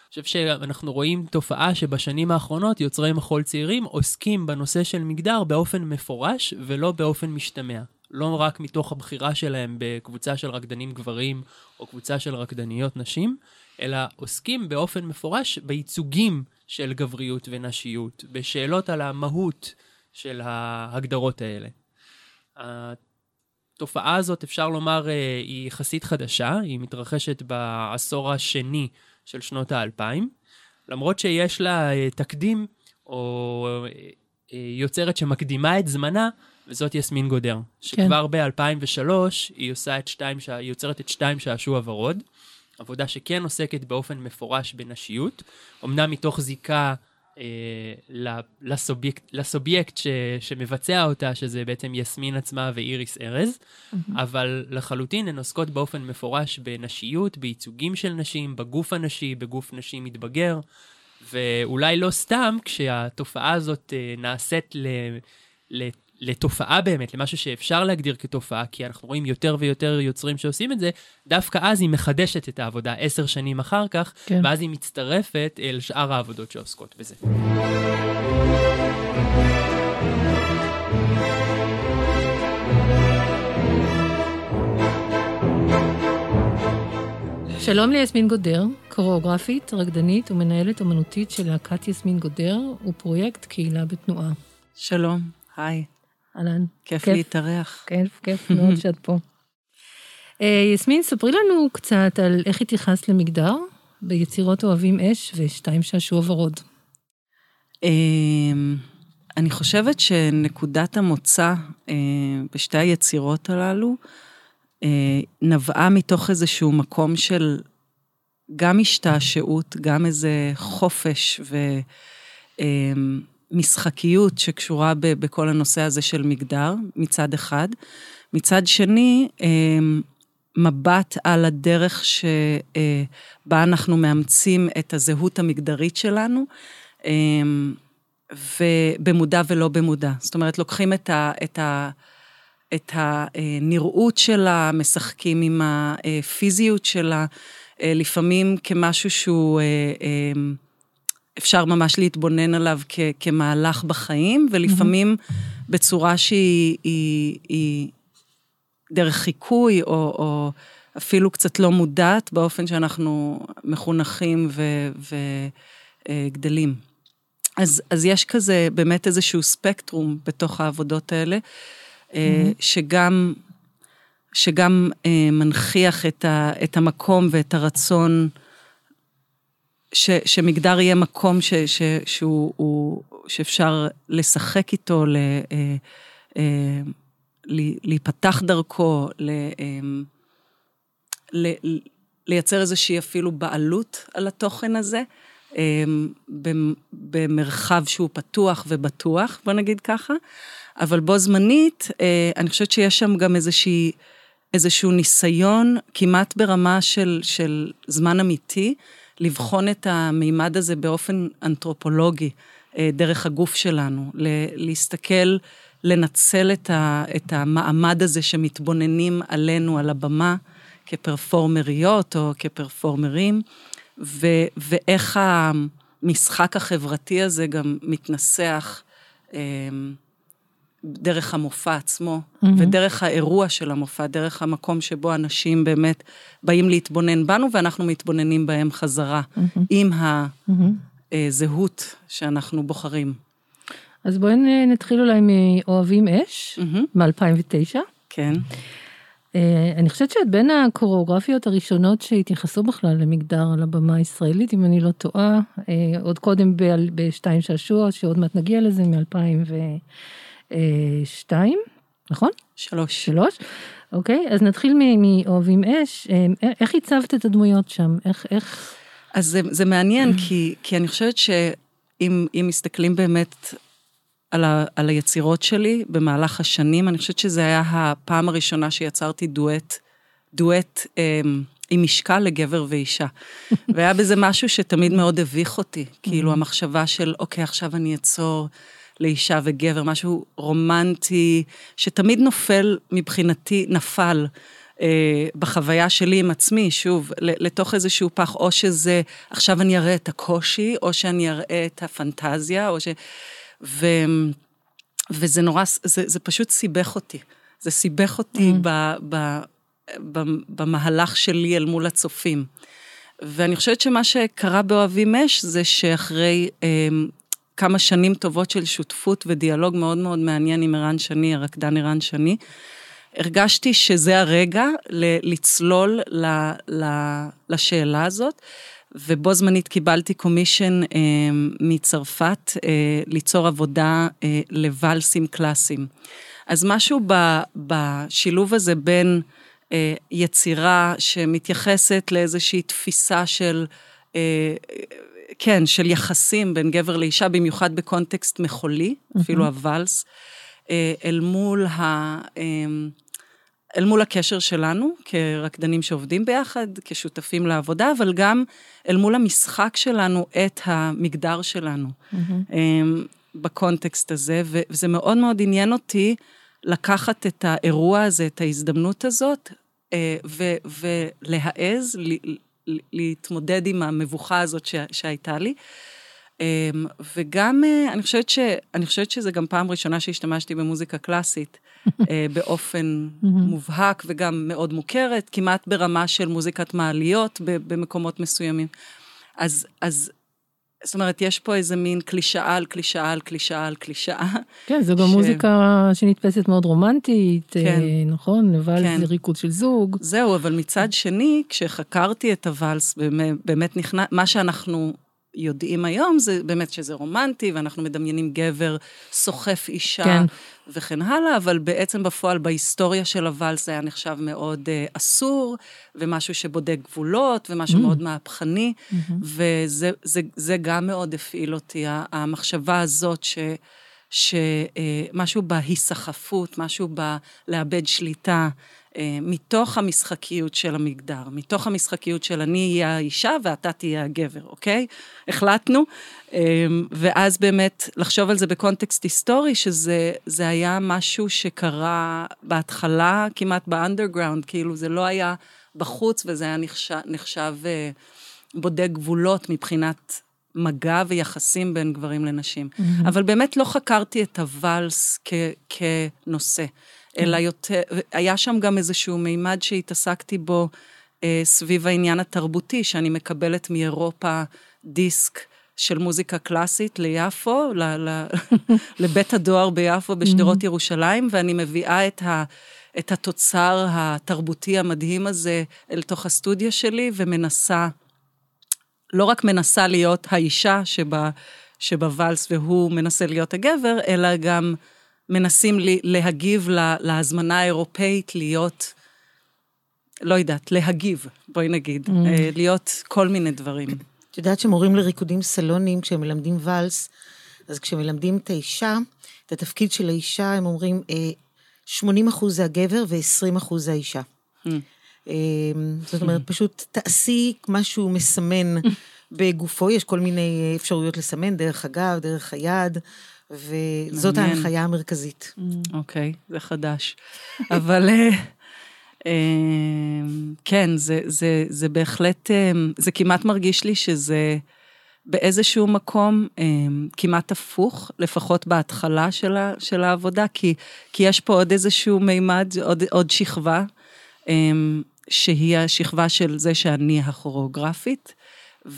אני חושב שאנחנו רואים תופעה שבשנים האחרונות יוצרי מחול צעירים עוסקים בנושא של מגדר באופן מפורש ולא באופן משתמע. לא רק מתוך הבחירה שלהם בקבוצה של רקדנים גברים או קבוצה של רקדניות נשים, אלא עוסקים באופן מפורש בייצוגים של גבריות ונשיות, בשאלות על המהות של ההגדרות האלה. התופעה הזאת, אפשר לומר, אה, היא יחסית חדשה, היא מתרחשת בעשור השני של שנות האלפיים, למרות שיש לה אה, תקדים או אה, יוצרת שמקדימה את זמנה, וזאת יסמין גודר, כן. שכבר כן. ב-2003 היא, עושה את שתיים, היא יוצרת את שתיים שעשוע ורוד, עבודה שכן עוסקת באופן מפורש בנשיות, אמנם מתוך זיקה אה, לסובייקט, לסובייקט ש, שמבצע אותה, שזה בעצם יסמין עצמה ואיריס ארז, mm-hmm. אבל לחלוטין הן עוסקות באופן מפורש בנשיות, בייצוגים של נשים, בגוף הנשי, בגוף נשי מתבגר, ואולי לא סתם כשהתופעה הזאת אה, נעשית ל... ל לתופעה באמת, למשהו שאפשר להגדיר כתופעה, כי אנחנו רואים יותר ויותר יוצרים שעושים את זה, דווקא אז היא מחדשת את העבודה עשר שנים אחר כך, כן. ואז היא מצטרפת אל שאר העבודות שעוסקות בזה. שלום ליסמין גודר, קוריאוגרפית, רקדנית ומנהלת אומנותית של להקת יסמין גודר ופרויקט קהילה בתנועה. שלום, היי. אהלן. כיף, כיף להתארח. כיף, כיף מאוד שאת פה. אה, יסמין, ספרי לנו קצת על איך התייחסת למגדר ביצירות אוהבים אש ושתיים שעשוע ורוד. אמ, אני חושבת שנקודת המוצא אה, בשתי היצירות הללו אה, נבעה מתוך איזשהו מקום של גם השתעשעות, גם איזה חופש ו... אמ, משחקיות שקשורה ב, בכל הנושא הזה של מגדר, מצד אחד. מצד שני, אמ, מבט על הדרך שבה אנחנו מאמצים את הזהות המגדרית שלנו, אמ, ובמודע ולא במודע. זאת אומרת, לוקחים את, ה, את, ה, את הנראות שלה, משחקים עם הפיזיות שלה, אה, לפעמים כמשהו שהוא... אה, אפשר ממש להתבונן עליו כ, כמהלך בחיים, ולפעמים mm-hmm. בצורה שהיא היא, היא דרך חיקוי, או, או אפילו קצת לא מודעת, באופן שאנחנו מחונכים וגדלים. אז, אז יש כזה באמת איזשהו ספקטרום בתוך העבודות האלה, mm-hmm. שגם, שגם אה, מנכיח את, ה, את המקום ואת הרצון, ש, שמגדר יהיה מקום ש, ש, שהוא, הוא, שאפשר לשחק איתו, ל, אה, אה, להיפתח דרכו, ל, אה, ל, לייצר איזושהי אפילו בעלות על התוכן הזה, אה, במרחב שהוא פתוח ובטוח, בוא נגיד ככה, אבל בו זמנית, אה, אני חושבת שיש שם גם איזושהי... איזשהו ניסיון כמעט ברמה של, של זמן אמיתי, לבחון את המימד הזה באופן אנתרופולוגי, אה, דרך הגוף שלנו, להסתכל, לנצל את, ה, את המעמד הזה שמתבוננים עלינו על הבמה כפרפורמריות או כפרפורמרים, ו, ואיך המשחק החברתי הזה גם מתנסח. אה, דרך המופע עצמו, mm-hmm. ודרך האירוע של המופע, דרך המקום שבו אנשים באמת באים להתבונן בנו, ואנחנו מתבוננים בהם חזרה, mm-hmm. עם הזהות mm-hmm. שאנחנו בוחרים. אז בואי נתחיל אולי מאוהבים אש, mm-hmm. מ-2009. כן. Uh, אני חושבת שאת בין הקוריאוגרפיות הראשונות שהתייחסו בכלל למגדר על הבמה הישראלית, אם אני לא טועה, uh, עוד קודם בשתיים שעשוע, שעוד מעט נגיע לזה, מ-2000 ו... שתיים. נכון? שלוש. שלוש? אוקיי, אז נתחיל מאוהבים אש. אה, איך הצבת את הדמויות שם? איך... איך... אז זה, זה מעניין, כי, כי אני חושבת שאם מסתכלים באמת על, ה, על היצירות שלי במהלך השנים, אני חושבת שזה היה הפעם הראשונה שיצרתי דואט, דואט אה, עם משקל לגבר ואישה. והיה בזה משהו שתמיד מאוד הביך אותי, כאילו המחשבה של, אוקיי, עכשיו אני אצור לאישה וגבר, משהו רומנטי, שתמיד נופל מבחינתי, נפל. אה, בחוויה שלי עם עצמי, שוב, לתוך איזשהו פח, או שזה, עכשיו אני אראה את הקושי, או שאני אראה את הפנטזיה, או ש... ו... וזה נורא, זה, זה פשוט סיבך אותי. זה סיבך אותי mm. ב, ב, ב, במהלך שלי אל מול הצופים. ואני חושבת שמה שקרה באוהבים אש זה שאחרי אה, כמה שנים טובות של שותפות ודיאלוג מאוד מאוד מעניין עם ערן שני, הרקדן ערן שני, הרגשתי שזה הרגע לצלול ל, ל, לשאלה הזאת. ובו זמנית קיבלתי קומישן אה, מצרפת אה, ליצור עבודה אה, לוואלסים קלאסיים. אז משהו ב, בשילוב הזה בין אה, יצירה שמתייחסת לאיזושהי תפיסה של, אה, כן, של יחסים בין גבר לאישה, במיוחד בקונטקסט מחולי, mm-hmm. אפילו הוואלס, אה, אל מול ה... אה, אל מול הקשר שלנו כרקדנים שעובדים ביחד, כשותפים לעבודה, אבל גם אל מול המשחק שלנו את המגדר שלנו mm-hmm. בקונטקסט הזה, וזה מאוד מאוד עניין אותי לקחת את האירוע הזה, את ההזדמנות הזאת, אה, ולהעז, להתמודד עם המבוכה הזאת שהייתה לי. אמ, וגם, אה, אני חושבת, ש, אני חושבת שזה גם פעם ראשונה שהשתמשתי במוזיקה קלאסית אה, באופן מובהק וגם מאוד מוכרת, כמעט ברמה של מוזיקת מעליות במקומות מסוימים. אז, אז זאת אומרת, יש פה איזה מין קלישאה על קלישאה על קלישאה על קלישאה. כן, זו גם ש... מוזיקה שנתפסת מאוד רומנטית, כן, נכון? אבל כן. זה ריקוד של זוג. זהו, אבל מצד שני, כשחקרתי את הוואלס, באמת, באמת נכנס, מה שאנחנו יודעים היום זה באמת שזה רומנטי, ואנחנו מדמיינים גבר סוחף אישה כן. וכן הלאה, אבל בעצם בפועל בהיסטוריה של הוואלס זה היה נחשב מאוד uh, אסור, ומשהו שבודק גבולות, ומשהו mm. מאוד מהפכני, mm-hmm. וזה זה, זה גם מאוד הפעיל אותי, המחשבה הזאת ש... שמשהו אה, בהיסחפות, משהו בלאבד שליטה, מתוך המשחקיות של המגדר, מתוך המשחקיות של אני אהיה האישה ואתה תהיה הגבר, אוקיי? החלטנו, אה, ואז באמת לחשוב על זה בקונטקסט היסטורי, שזה היה משהו שקרה בהתחלה כמעט באנדרגראונד, כאילו זה לא היה בחוץ וזה היה נחשב, נחשב אה, בודק גבולות מבחינת מגע ויחסים בין גברים לנשים. Mm-hmm. אבל באמת לא חקרתי את הוואלס כ- כנושא. אלא יותר, היה שם גם איזשהו מימד שהתעסקתי בו אה, סביב העניין התרבותי, שאני מקבלת מאירופה דיסק של מוזיקה קלאסית ליפו, ל, ל, לבית הדואר ביפו בשדרות mm-hmm. ירושלים, ואני מביאה את, ה, את התוצר התרבותי המדהים הזה אל תוך הסטודיו שלי, ומנסה, לא רק מנסה להיות האישה שבה, שבוואלס והוא מנסה להיות הגבר, אלא גם... מנסים להגיב להזמנה האירופאית להיות, לא יודעת, להגיב, בואי נגיד, mm. אה, להיות כל מיני דברים. את יודעת שמורים לריקודים סלונים, כשהם מלמדים ואלס, אז כשמלמדים את האישה, את התפקיד של האישה, הם אומרים, 80 אה, אחוז זה הגבר ו-20 אחוז זה האישה. Mm. אה, זאת אומרת, פשוט תעשי משהו מסמן בגופו, יש כל מיני אפשרויות לסמן, דרך הגב, דרך היד. וזאת מעניין. ההנחיה המרכזית. אוקיי, okay, זה חדש. אבל אה, אה, כן, זה, זה, זה בהחלט, אה, זה כמעט מרגיש לי שזה באיזשהו מקום כמעט הפוך, לפחות בהתחלה של, ה, של העבודה, כי, כי יש פה עוד איזשהו מימד, עוד, עוד שכבה, שהיא השכבה של זה שאני הכוריאוגרפית.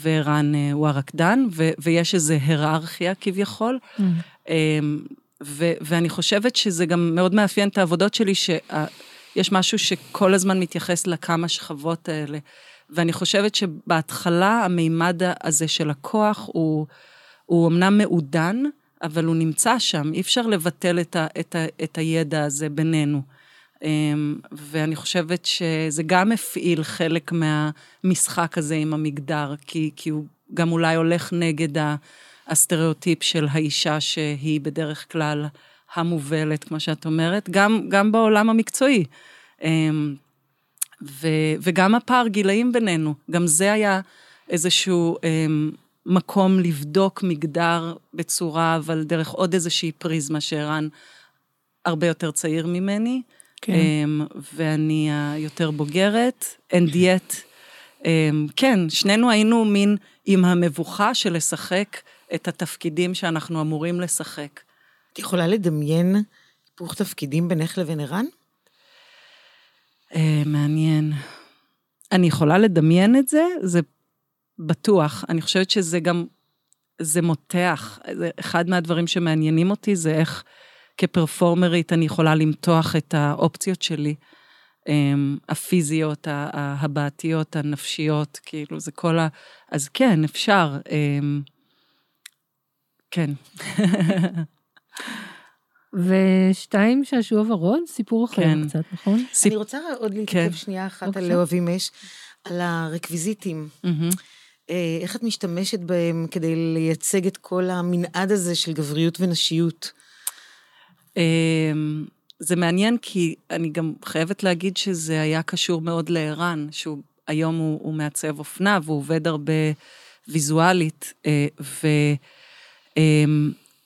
ורן הוא הרקדן, ו- ויש איזו היררכיה כביכול. Mm. אמ, ו- ואני חושבת שזה גם מאוד מאפיין את העבודות שלי, שיש משהו שכל הזמן מתייחס לכמה שכבות האלה. ואני חושבת שבהתחלה המימד הזה של הכוח הוא, הוא אמנם מעודן, אבל הוא נמצא שם, אי אפשר לבטל את, ה, את, ה, את הידע הזה בינינו. אמ, ואני חושבת שזה גם הפעיל חלק מהמשחק הזה עם המגדר, כי, כי הוא גם אולי הולך נגד הסטריאוטיפ של האישה שהיא בדרך כלל המובלת, כמו שאת אומרת, גם, גם בעולם המקצועי. אמ, ו, וגם הפער גילאים בינינו, גם זה היה איזשהו אמ, מקום לבדוק מגדר בצורה, אבל דרך עוד איזושהי פריזמה שערן הרבה יותר צעיר ממני. כן. ואני היותר בוגרת, and yet, כן, שנינו היינו מין עם המבוכה של לשחק את התפקידים שאנחנו אמורים לשחק. את יכולה לדמיין היפוך תפקידים בינך לבין ערן? אה, מעניין. אני יכולה לדמיין את זה, זה בטוח. אני חושבת שזה גם, זה מותח. אחד מהדברים שמעניינים אותי זה איך כפרפורמרית אני יכולה למתוח את האופציות שלי, אמ, הפיזיות, ההבעתיות, הנפשיות, כאילו זה כל ה... אז כן, אפשר. אמ, כן. ושתיים, שעשוע ורוד, סיפור אחר כן. קצת, נכון? סיפ... אני רוצה עוד להתעכב כן. שנייה אחת על לאוהבים אש, על הרקוויזיטים. Mm-hmm. איך את משתמשת בהם כדי לייצג את כל המנעד הזה של גבריות ונשיות? אמ, זה מעניין כי אני גם חייבת להגיד שזה היה קשור מאוד לערן, שהוא היום הוא, הוא מעצב אופנה והוא עובד הרבה ויזואלית, אה,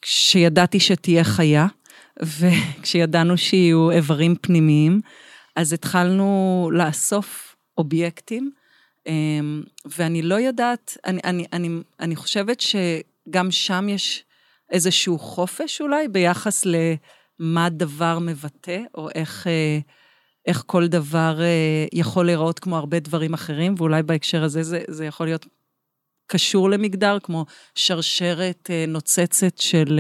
וכשידעתי שתהיה חיה, וכשידענו שיהיו איברים פנימיים, אז התחלנו לאסוף אובייקטים, אמ, ואני לא יודעת, אני, אני, אני, אני חושבת שגם שם יש איזשהו חופש אולי ביחס למה דבר מבטא, או איך, אה, איך כל דבר אה, יכול להיראות כמו הרבה דברים אחרים, ואולי בהקשר הזה זה, זה יכול להיות קשור למגדר, כמו שרשרת אה, נוצצת של,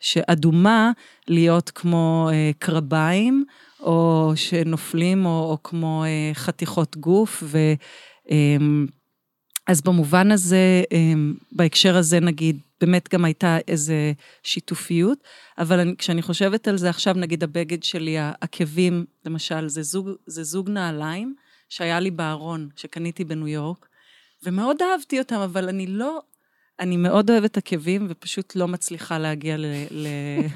שאדומה, להיות כמו קרביים, או שנופלים, או, או כמו חתיכות גוף, ו... אז במובן הזה, בהקשר הזה נגיד, באמת גם הייתה איזו שיתופיות, אבל אני, כשאני חושבת על זה עכשיו, נגיד הבגד שלי, העקבים, למשל, זה זוג, זה זוג נעליים שהיה לי בארון, שקניתי בניו יורק, ומאוד אהבתי אותם, אבל אני לא, אני מאוד אוהבת עקבים, ופשוט לא מצליחה להגיע ל, ל,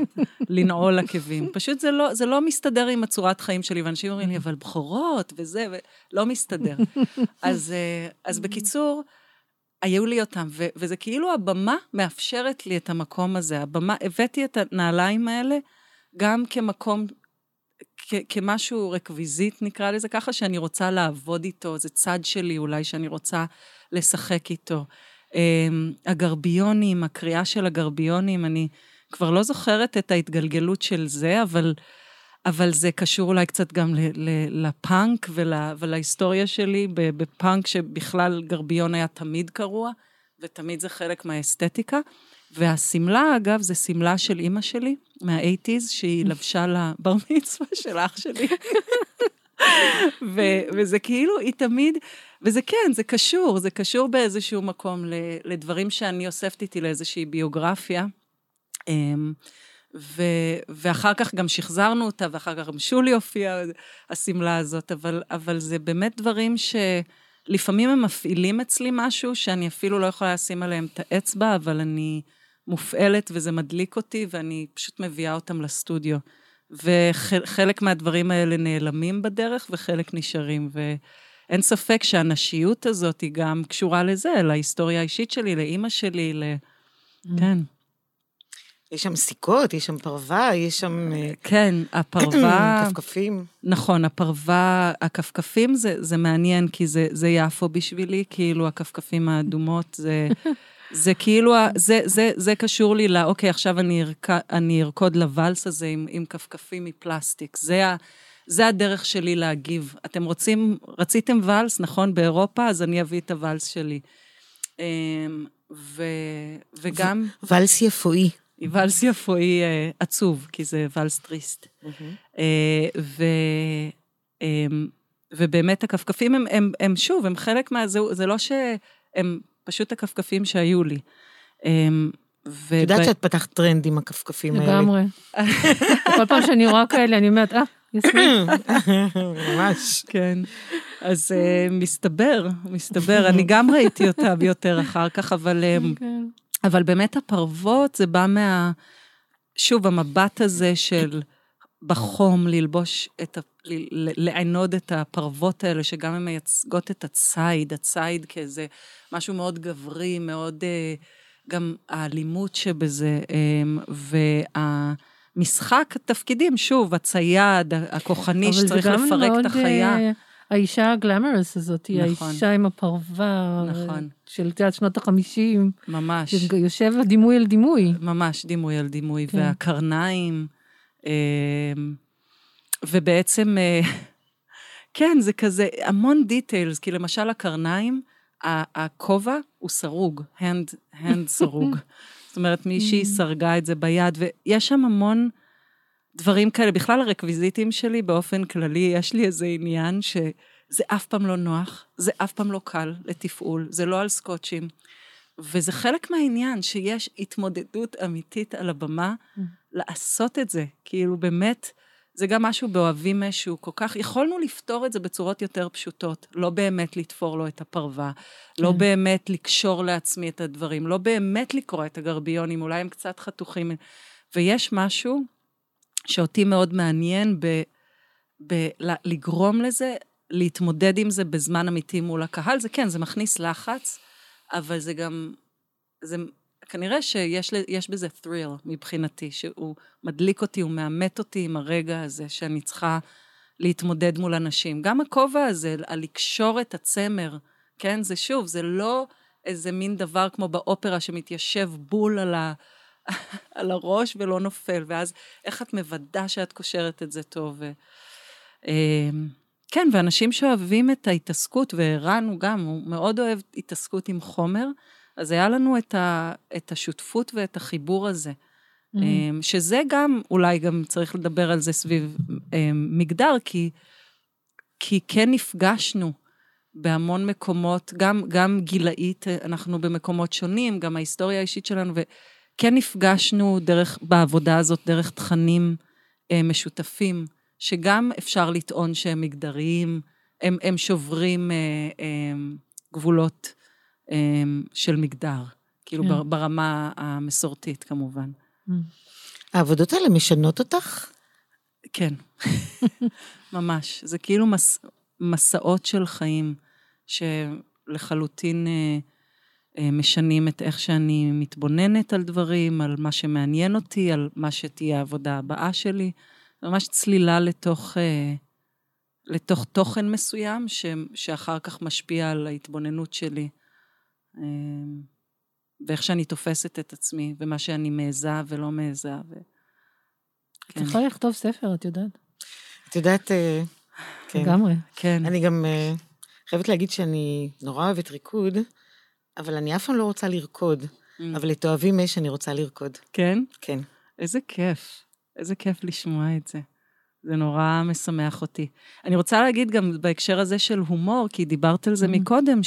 לנעול עקבים. פשוט זה לא, זה לא מסתדר עם הצורת חיים שלי, ואנשים אומרים לי, אבל בכורות וזה, ולא מסתדר. אז, אה, אז בקיצור, היו לי אותם, ו, וזה כאילו הבמה מאפשרת לי את המקום הזה. הבמה, הבאתי את הנעליים האלה גם כמקום, כ, כמשהו רקוויזית, נקרא לזה ככה, שאני רוצה לעבוד איתו, זה צד שלי אולי שאני רוצה לשחק איתו. אמ, הגרביונים, הקריאה של הגרביונים, אני כבר לא זוכרת את ההתגלגלות של זה, אבל, אבל זה קשור אולי קצת גם לפאנק ול, ולהיסטוריה שלי בפאנק, שבכלל גרביון היה תמיד קרוע, ותמיד זה חלק מהאסתטיקה. והשמלה, אגב, זה שמלה של אימא שלי, מהאייטיז, שהיא לבשה לבר מצווה של אח שלי. ו- וזה כאילו, היא תמיד, וזה כן, זה קשור, זה קשור באיזשהו מקום לדברים שאני אוספת איתי לאיזושהי ביוגרפיה. ו, ואחר כך גם שחזרנו אותה, ואחר כך גם שולי הופיעה, השמלה הזאת, אבל, אבל זה באמת דברים שלפעמים הם מפעילים אצלי משהו, שאני אפילו לא יכולה לשים עליהם את האצבע, אבל אני מופעלת וזה מדליק אותי, ואני פשוט מביאה אותם לסטודיו. וחלק מהדברים האלה נעלמים בדרך וחלק נשארים. ואין ספק שהנשיות הזאת היא גם קשורה לזה, להיסטוריה האישית שלי, לאימא שלי, ל... Mm. כן. יש שם סיכות, יש שם פרווה, יש שם... אה, כן, הפרווה... כפכפים. נכון, הפרווה, הכפכפים זה, זה מעניין, כי זה, זה יפו בשבילי, כאילו הכפכפים האדומות, זה... זה כאילו, זה, זה, זה קשור לי ל, אוקיי, עכשיו אני, ארק, אני ארקוד לוואלס הזה עם, עם כפכפים מפלסטיק. זה, ה, זה הדרך שלי להגיב. אתם רוצים, רציתם ואלס, נכון, באירופה? אז אני אביא את הוואלס שלי. אמ, ו, וגם... ואלס יפואי. ואלס יפואי אה, עצוב, כי זה ואלס טריסט. Mm-hmm. ו... אמ, ובאמת הכפכפים הם, הם, הם שוב, הם חלק מה... זה, זה לא שהם פשוט הכפכפים שהיו לי. אמ, את יודעת שאת פתחת טרנד עם הכפכפים האלה. לגמרי. כל פעם שאני רואה כאלה, אני אומרת, אה, יסמין. ממש. כן. אז uh, מסתבר, מסתבר, אני גם ראיתי אותם יותר אחר כך, אבל, um, כן. אבל באמת הפרוות, זה בא מה... שוב, המבט הזה של בחום, ללבוש את ה... לענוד את הפרוות האלה, שגם הן מייצגות את הציד, הציד כאיזה משהו מאוד גברי, מאוד... Uh, גם האלימות שבזה, um, וה... משחק תפקידים, שוב, הצייד, הכוחני, שצריך לפרק את החיה. אה, האישה הגלמרס הזאת, היא נכון. האישה עם הפרווה, נכון. של יודעת, שנות החמישים. ממש, יושב דימוי על דימוי. ממש דימוי על דימוי, כן. והקרניים, אה, ובעצם, אה, כן, זה כזה המון דיטיילס, כי למשל הקרניים, הכובע הוא סרוג, hand, hand סרוג. זאת אומרת, מישהי סרגה את זה ביד, ויש שם המון דברים כאלה. בכלל הרקוויזיטים שלי, באופן כללי, יש לי איזה עניין שזה אף פעם לא נוח, זה אף פעם לא קל לתפעול, זה לא על סקוטשים. וזה חלק מהעניין, שיש התמודדות אמיתית על הבמה לעשות את זה. כאילו, באמת, זה גם משהו באוהבים משהו כל כך, יכולנו לפתור את זה בצורות יותר פשוטות. לא באמת לתפור לו את הפרווה, לא כן. באמת לקשור לעצמי את הדברים, לא באמת לקרוא את הגרביונים, אולי הם קצת חתוכים. ויש משהו שאותי מאוד מעניין ב... ב- לגרום לזה, להתמודד עם זה בזמן אמיתי מול הקהל. זה כן, זה מכניס לחץ, אבל זה גם, זה כנראה שיש בזה thrill מבחינתי, שהוא מדליק אותי, הוא מאמת אותי עם הרגע הזה שאני צריכה להתמודד מול אנשים. גם הכובע הזה, על לקשור את הצמר, כן? זה שוב, זה לא איזה מין דבר כמו באופרה שמתיישב בול על, ה... על הראש ולא נופל, ואז איך את מוודא שאת קושרת את זה טוב. ו... כן, ואנשים שאוהבים את ההתעסקות, וערן הוא גם, הוא מאוד אוהב התעסקות עם חומר, אז היה לנו את, ה, את השותפות ואת החיבור הזה. Mm. אמ, שזה גם, אולי גם צריך לדבר על זה סביב אמ, מגדר, כי, כי כן נפגשנו בהמון מקומות, גם, גם גילאית, אנחנו במקומות שונים, גם ההיסטוריה האישית שלנו, וכן נפגשנו דרך, בעבודה הזאת, דרך תכנים אה, משותפים, שגם אפשר לטעון שהם מגדריים, הם, הם שוברים אה, אה, גבולות אה, של מגדר, כאילו כן. בר- ברמה המסורתית כמובן. העבודות האלה משנות אותך? כן, ממש. זה כאילו מס, מסעות של חיים שלחלוטין אה, אה, משנים את איך שאני מתבוננת על דברים, על מה שמעניין אותי, על מה שתהיה העבודה הבאה שלי. ממש צלילה לתוך, אה, לתוך תוכן מסוים, ש, שאחר כך משפיע על ההתבוננות שלי. אה, ואיך שאני תופסת את עצמי, ומה שאני מעיזה ולא מעיזה. ו... את יכולה לכתוב ספר, את יודעת. את יודעת, אה, כן. לגמרי. כן. אני גם חייבת להגיד שאני נורא אוהבת ריקוד, אבל אני אף פעם לא רוצה לרקוד. Mm. אבל את אוהבים אש, אני רוצה לרקוד. כן? כן. איזה כיף. איזה כיף לשמוע את זה. זה נורא משמח אותי. אני רוצה להגיד גם בהקשר הזה של הומור, כי דיברת על זה Mhm. מקודם,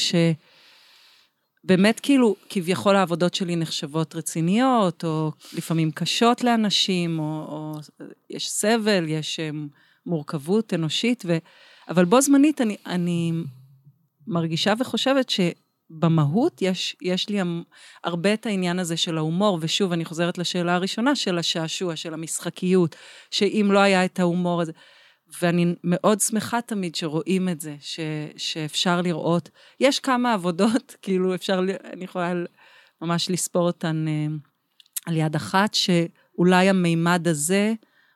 שבאמת כאילו, כביכול העבודות שלי נחשבות רציניות, או לפעמים קשות לאנשים, או, או יש סבל, יש אמ, מורכבות אנושית, ו... אבל בו זמנית אני, אני מרגישה וחושבת שבמהות יש, יש לי הרבה את העניין הזה של ההומור, ושוב, אני חוזרת לשאלה הראשונה של השעשוע, של המשחקיות, שאם לא היה את ההומור הזה, ואני מאוד שמחה תמיד שרואים את זה, ש, שאפשר לראות. יש כמה עבודות, כאילו אפשר, אני יכולה ממש לספור אותן אה, על יד אחת, שאולי המימד הזה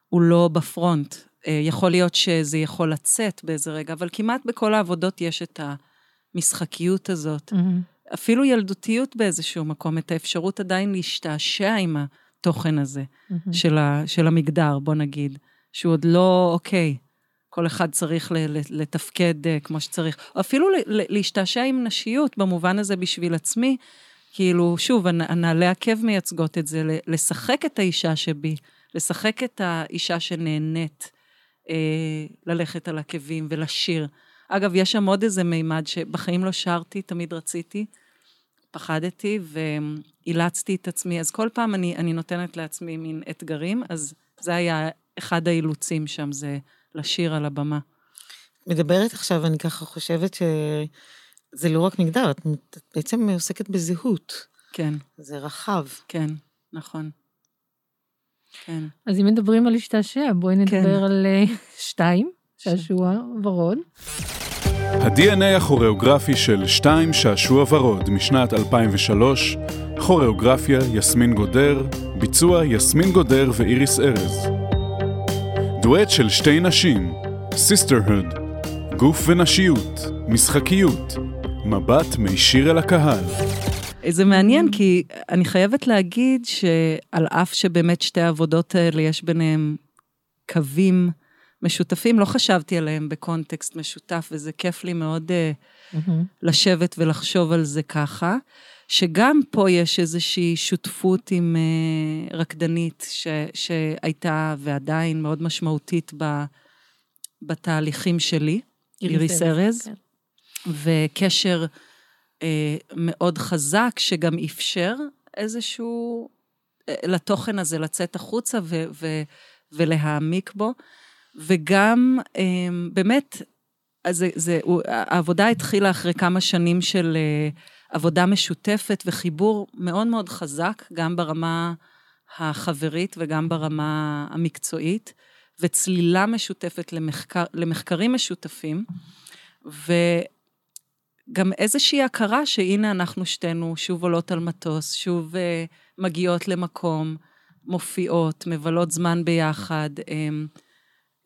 הוא לא בפרונט. אה, יכול להיות שזה יכול לצאת באיזה רגע, אבל כמעט בכל העבודות יש את המשחקיות הזאת. מהמם. אפילו ילדותיות באיזשהו מקום, את האפשרות עדיין להשתעשע עם התוכן הזה מהמם. של, ה, של המגדר, בוא נגיד, שהוא עוד לא אוקיי. כל אחד צריך לתפקד uh, כמו שצריך. או אפילו להשתעשע עם נשיות במובן הזה בשביל עצמי. כאילו, שוב, הנ- הנעלי עקב מייצגות את זה, לשחק את האישה שבי, לשחק את האישה שנהנית אה, ללכת על עקבים ולשיר. אגב, יש שם עוד איזה מימד שבחיים לא שרתי, תמיד רציתי. פחדתי ואילצתי את עצמי, אז כל פעם אני, אני נותנת לעצמי מין אתגרים, אז זה היה אחד האילוצים שם, זה לשיר על הבמה. מדברת עכשיו, אני ככה חושבת שזה לא רק מגדר, את בעצם עוסקת בזהות. כן. זה רחב. כן, נכון. כן. אז אם מדברים על להשתעשע, בואי נדבר כן. על אה, שתיים, שעשוע ורוד. ה-DNA הכוריאוגרפי של שתיים שעשוע ורוד משנת 2003, כוריאוגרפיה יסמין גודר, ביצוע יסמין גודר ואיריס ארז. דואט של שתי נשים, sisterhood, גוף ונשיות, משחקיות, מבט מישיר אל הקהל. זה מעניין, כי אני חייבת להגיד שעל אף שבאמת שתי העבודות האלה יש ביניהם קווים משותפים, לא חשבתי עליהם בקונטקסט משותף, וזה כיף לי מאוד mm-hmm. לשבת ולחשוב על זה ככה. שגם פה יש איזושהי שותפות עם uh, רקדנית ש, שהייתה ועדיין מאוד משמעותית ב, בתהליכים שלי, איריס ארז, כן. וקשר uh, מאוד חזק שגם אפשר איזשהו, uh, לתוכן הזה לצאת החוצה ו, ו, ולהעמיק בו, וגם uh, באמת, זה, זה, העבודה התחילה אחרי כמה שנים של... Uh, עבודה משותפת וחיבור מאוד מאוד חזק, גם ברמה החברית וגם ברמה המקצועית, וצלילה משותפת למחקר, למחקרים משותפים, וגם איזושהי הכרה שהנה אנחנו שתינו שוב עולות על מטוס, שוב uh, מגיעות למקום, מופיעות, מבלות זמן ביחד, um,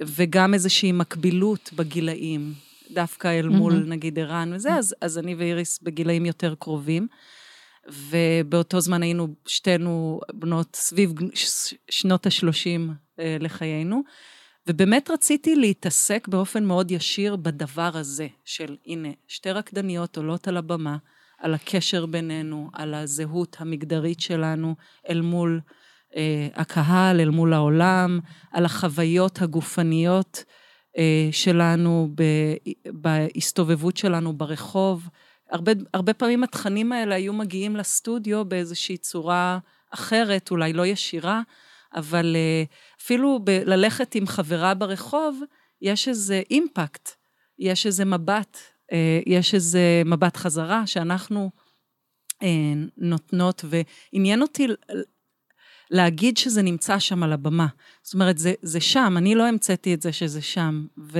וגם איזושהי מקבילות בגילאים. דווקא אל מול, mm-hmm. נגיד, ערן וזה, אז, אז אני ואיריס בגילאים יותר קרובים. ובאותו זמן היינו שתינו בנות סביב שנות ה-30 אה, לחיינו. ובאמת רציתי להתעסק באופן מאוד ישיר בדבר הזה, של הנה, שתי רקדניות עולות על הבמה, על הקשר בינינו, על הזהות המגדרית שלנו אל מול הקהל, אל מול העולם, על החוויות הגופניות אה, שלנו, בהסתובבות שלנו ברחוב. הרבה, הרבה פעמים התכנים האלה היו מגיעים לסטודיו באיזושהי צורה אחרת, אולי לא ישירה, אבל אה, אפילו ב- ללכת עם חברה ברחוב, יש איזה אימפקט, יש איזה מבט, אה, יש איזה מבט חזרה שאנחנו נותנות, ועניין אותי להגיד שזה נמצא שם על הבמה. זאת אומרת, זה, זה שם, אני לא המצאתי את זה שזה שם, ו...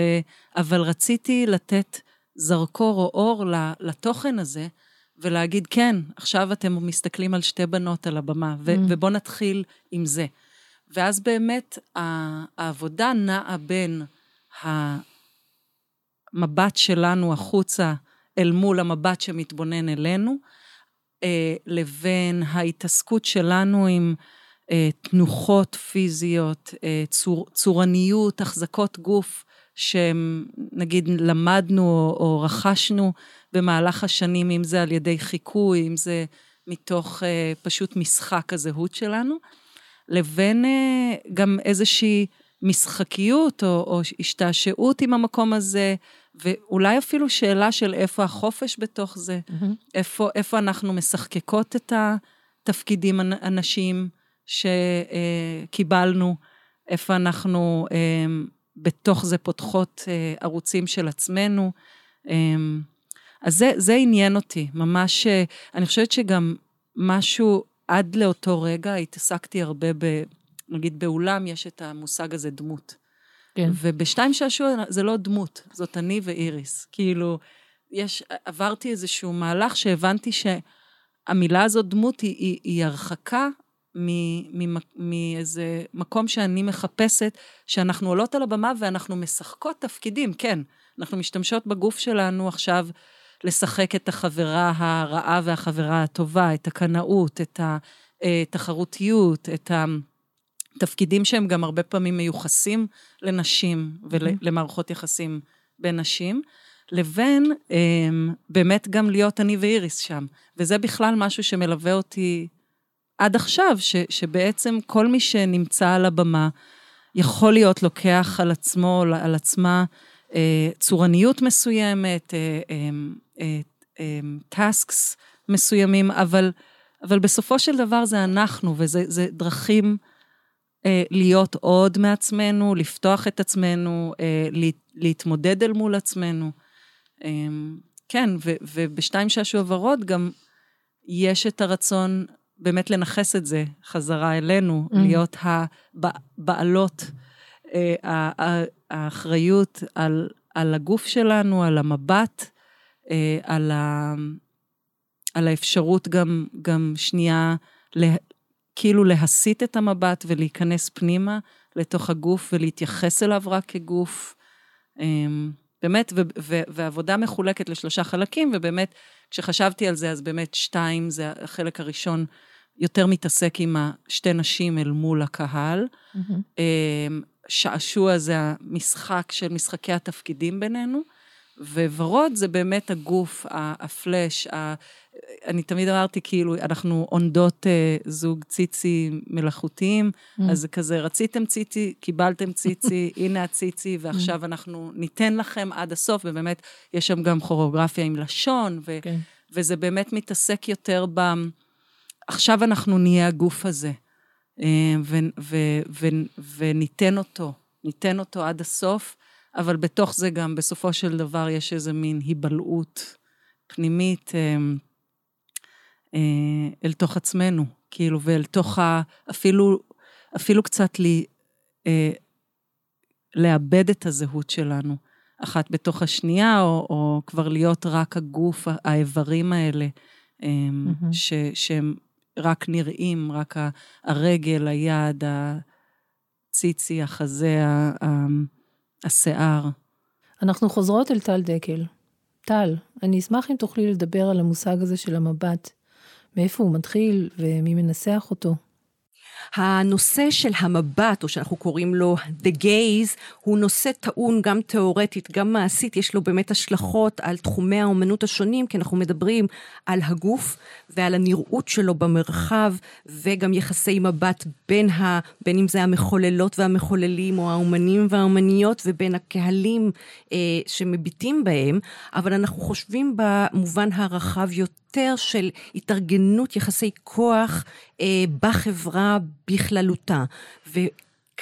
אבל רציתי לתת זרקור או אור לתוכן הזה, ולהגיד, כן, עכשיו אתם מסתכלים על שתי בנות על הבמה, ו- mm. ובואו נתחיל עם זה. ואז באמת העבודה נעה בין המבט שלנו החוצה אל מול המבט שמתבונן אלינו, אה, לבין ההתעסקות שלנו עם תנוחות פיזיות, אה, צור, צורניות, החזקות גוף, שנגיד למדנו או, או רכשנו במהלך השנים, אם זה על ידי חיקוי, אם זה מתוך אה, פשוט משחק הזהות שלנו, לבין גם איזושהי משחקיות או, או השתעשעות עם המקום הזה, ואולי אפילו שאלה של איפה החופש בתוך זה, mm-hmm. איפה, איפה אנחנו משחקקות את התפקידים הנשיים. שקיבלנו, איפה אנחנו אמ, בתוך זה פותחות אה, ערוצים של עצמנו. אמ, אז זה, זה עניין אותי, ממש, אה, אני חושבת שגם משהו, עד לאותו רגע התעסקתי הרבה ב... נגיד באולם יש את המושג הזה דמות. כן. ובשתיים שעשוע זה לא דמות, זאת אני ואיריס. כאילו, יש, עברתי איזשהו מהלך שהבנתי שהמילה הזאת דמות היא, היא, היא הרחקה מאיזה מקום שאני מחפשת, שאנחנו עולות על הבמה ואנחנו משחקות תפקידים, כן. אנחנו משתמשות בגוף שלנו עכשיו לשחק את החברה הרעה והחברה הטובה, את הקנאות, את התחרותיות, את התפקידים שהם גם הרבה פעמים מיוחסים לנשים ולמערכות יחסים בין נשים. לבין אמ, באמת גם להיות אני ואיריס שם. וזה בכלל משהו שמלווה אותי עד עכשיו, ש, שבעצם כל מי שנמצא על הבמה יכול להיות לוקח על עצמו, על עצמה, אה, צורניות מסוימת, אה, אה, אה, אה, טאסקס מסוימים, אבל, אבל בסופו של דבר זה אנחנו, וזה דרכים אה, להיות עוד מעצמנו, לפתוח את עצמנו, אה, לה, להתמודד אל מול עצמנו. אה, כן, ובשתיים שעשוע ורוד גם יש את הרצון באמת לנכס את זה חזרה אלינו, mm. להיות הבעלות, אה, האחריות על, על הגוף שלנו, על המבט, אה, על, ה, על האפשרות גם, גם שנייה, לה, כאילו להסיט את המבט ולהיכנס פנימה לתוך הגוף ולהתייחס אליו רק כגוף. אמ, באמת, ו- ו- ועבודה מחולקת לשלושה חלקים, ובאמת, כשחשבתי על זה, אז באמת שתיים, זה החלק הראשון, יותר מתעסק עם שתי נשים אל מול הקהל. Mm-hmm. שעשוע זה המשחק של משחקי התפקידים בינינו, וורוד זה באמת הגוף, הפלאש, אני תמיד אמרתי, כאילו, אנחנו עונדות אה, זוג ציצי מלאכותיים, mm. אז זה כזה, רציתם ציצי, קיבלתם ציצי, הנה הציצי, ועכשיו mm. אנחנו ניתן לכם עד הסוף, ובאמת, יש שם גם כוריאוגרפיה עם לשון, ו- okay. כן. וזה באמת מתעסק יותר ב... עכשיו אנחנו נהיה הגוף הזה, אה, ו- ו- ו- וניתן אותו, ניתן אותו עד הסוף, אבל בתוך זה גם, בסופו של דבר, יש איזה מין היבלעות פנימית. אה, אה, אל תוך עצמנו, כאילו, ואל תוך ה... אפילו, אפילו קצת לי, לאבד את הזהות שלנו, אחת בתוך השנייה, או, או כבר להיות רק הגוף, האיברים האלה, mm-hmm. ש, שהם רק נראים, רק הרגל, היד, הציצי, החזה, השיער. אנחנו חוזרות אל טל דקל. טל, אני אשמח אם תוכלי לדבר על המושג הזה של המבט. מאיפה הוא מתחיל ומי מנסח אותו. הנושא של המבט, או שאנחנו קוראים לו The Gaze, הוא נושא טעון גם תיאורטית, גם מעשית, יש לו באמת השלכות על תחומי האומנות השונים, כי אנחנו מדברים על הגוף ועל הנראות שלו במרחב, וגם יחסי מבט בין, ה, בין אם זה המחוללות והמחוללים, או האומנים והאומניות, ובין הקהלים אה, שמביטים בהם, אבל אנחנו חושבים במובן הרחב יותר. יותר של התארגנות יחסי כוח בחברה בכללותה.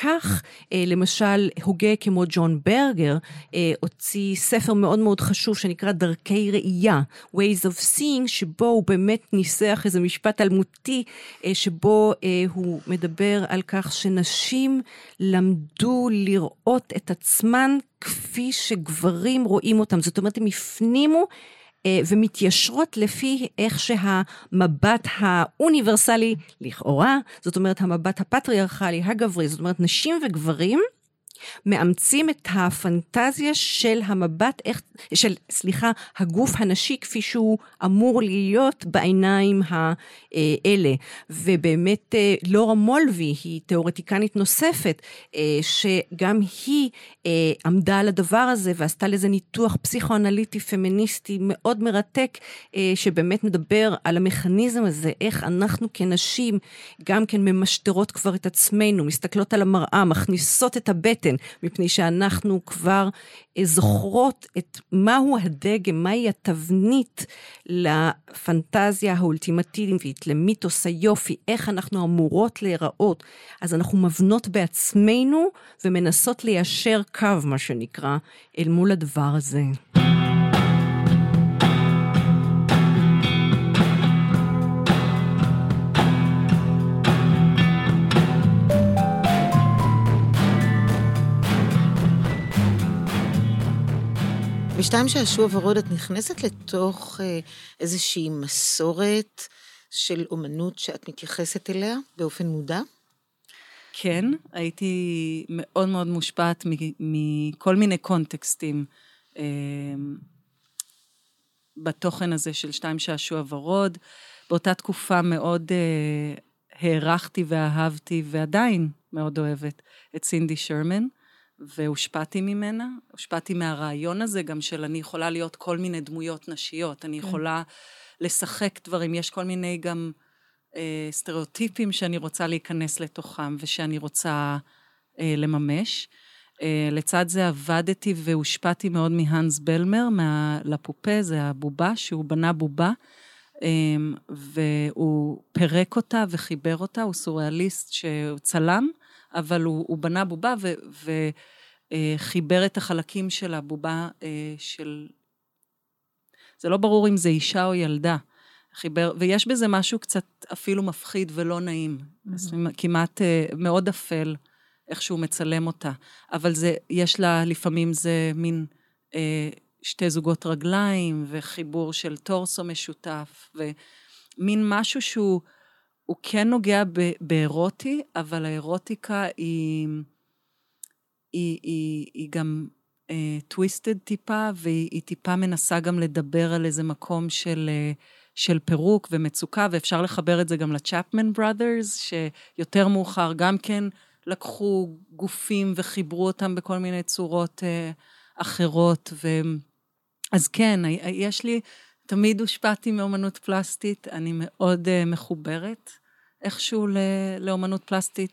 כך, אה, למשל, הוגה כמו ג'ון ברגר אה, הוציא ספר מאוד מאוד חשוב שנקרא דרכי ראייה, Ways of Seeing, שבו הוא באמת ניסח איזה משפט אלמותי, אה, שבו הוא מדבר על כך שנשים למדו לראות את עצמן כפי שגברים רואים אותם. זאת אומרת, הם הפנימו אה, ומתיישרות לפי איך שהמבט האוניברסלי לכאורה, זאת אומרת המבט הפטריארכלי, הגברי, זאת אומרת נשים וגברים, מאמצים את הפנטזיה של המבט, איך, של, סליחה, הגוף הנשי כפי שהוא אמור להיות בעיניים האלה. ובאמת אה, לורה מולבי היא תיאורטיקנית נוספת, אה, שגם היא אה, עמדה על הדבר הזה ועשתה לזה ניתוח פסיכואנליטי פמיניסטי מאוד מרתק, שבאמת מדבר על המכניזם הזה, איך אנחנו כנשים גם כן ממשטרות כבר את עצמנו, מסתכלות על המראה, מכניסות את הבטן. הבטן, מפני שאנחנו כבר אה, זוכרות את מהו הדגם, מהי התבנית לפנטזיה האולטימטיבית, למיתוס היופי, איך אנחנו אמורות להיראות. אז אנחנו מבנות בעצמנו ומנסות ליישר קו, מה שנקרא, אל מול הדבר הזה. בשתיים שעשוע ורוד את נכנסת לתוך אה, איזושהי מסורת של אומנות שאת מתייחסת אליה באופן מודע? כן, הייתי מאוד מאוד מושפעת מכל מיני קונטקסטים אה, בתוכן הזה של שתיים שעשוע ורוד. באותה תקופה מאוד אה, הערכתי ואהבתי, ועדיין מאוד אוהבת, את סינדי שרמן. והושפעתי ממנה, הושפעתי מהרעיון הזה גם של אני יכולה להיות כל מיני דמויות נשיות, אני כן. יכולה לשחק דברים, יש כל מיני גם אה, סטריאוטיפים שאני רוצה להיכנס לתוכם ושאני רוצה אה, לממש. אה, לצד זה עבדתי והושפעתי מאוד מהאנס בלמר, מהלפופה, זה הבובה, שהוא בנה בובה. אמ, והוא פירק אותה וחיבר אותה, הוא סוריאליסט שהוא צלם, אבל הוא, הוא בנה בובה ו, וחיבר את החלקים של הבובה אה, של... זה לא ברור אם זה אישה או ילדה. חיבר, ויש בזה משהו קצת אפילו מפחיד ולא נעים. Mm-hmm. כמעט אה, מאוד אפל איך שהוא מצלם אותה. אבל זה, יש לה, לפעמים זה מין אה, שתי זוגות רגליים, וחיבור של טורסו משותף, ומין משהו שהוא הוא כן נוגע באירוטי, אבל האירוטיקה היא, היא, היא, היא גם טוויסטד uh, טיפה, והיא טיפה מנסה גם לדבר על איזה מקום של, uh, של פירוק ומצוקה, ואפשר לחבר את זה גם לצ'פמן בראדרס, שיותר מאוחר גם כן לקחו גופים וחיברו אותם בכל מיני צורות uh, אחרות. ו... אז כן, יש לי, תמיד הושפעתי מאומנות פלסטית, אני מאוד uh, מחוברת איכשהו לאומנות פלסטית.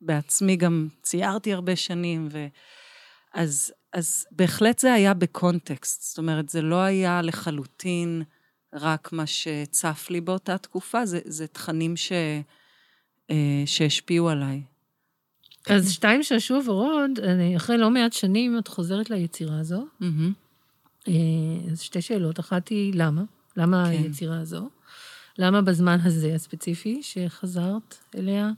בעצמי גם ציירתי הרבה שנים, ו... אז, אז בהחלט זה היה בקונטקסט, זאת אומרת, זה לא היה לחלוטין רק מה שצף לי באותה תקופה, זה, זה תכנים ש, אה, שהשפיעו עליי. אז שתיים שעשוע ורוד, אחרי לא מעט שנים את חוזרת ליצירה הזו. Mm-hmm. אז שתי שאלות, אחת היא למה? למה כן. היצירה הזו? למה בזמן הזה הספציפי שחזרת אליה?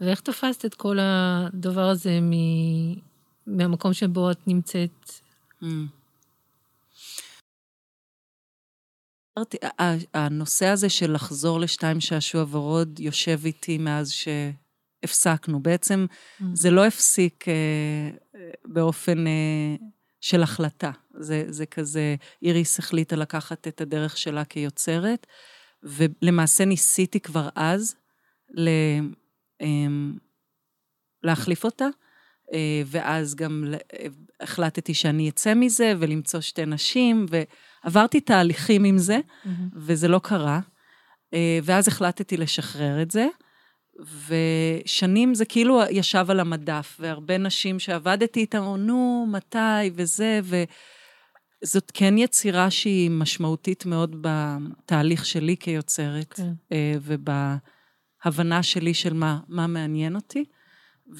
ואיך תפסת את כל הדבר הזה מ... מהמקום שבו את נמצאת? Mm. הנושא הזה של לחזור לשתיים שעשוע ורוד יושב איתי מאז שהפסקנו. בעצם mm. זה לא הפסיק אה, באופן אה, של החלטה. זה, זה כזה, איריס החליטה לקחת את הדרך שלה כיוצרת, ולמעשה ניסיתי כבר אז ל, אמ, להחליף אותה, אה, ואז גם החלטתי שאני אצא מזה ולמצוא שתי נשים, ועברתי תהליכים עם זה, mm-hmm. וזה לא קרה. אה, ואז החלטתי לשחרר את זה, ושנים זה כאילו ישב על המדף, והרבה נשים שעבדתי איתן, נו, מתי, וזה, ו... זאת כן יצירה שהיא משמעותית מאוד בתהליך שלי כיוצרת, כן. אה, ובהבנה שלי של מה, מה מעניין אותי,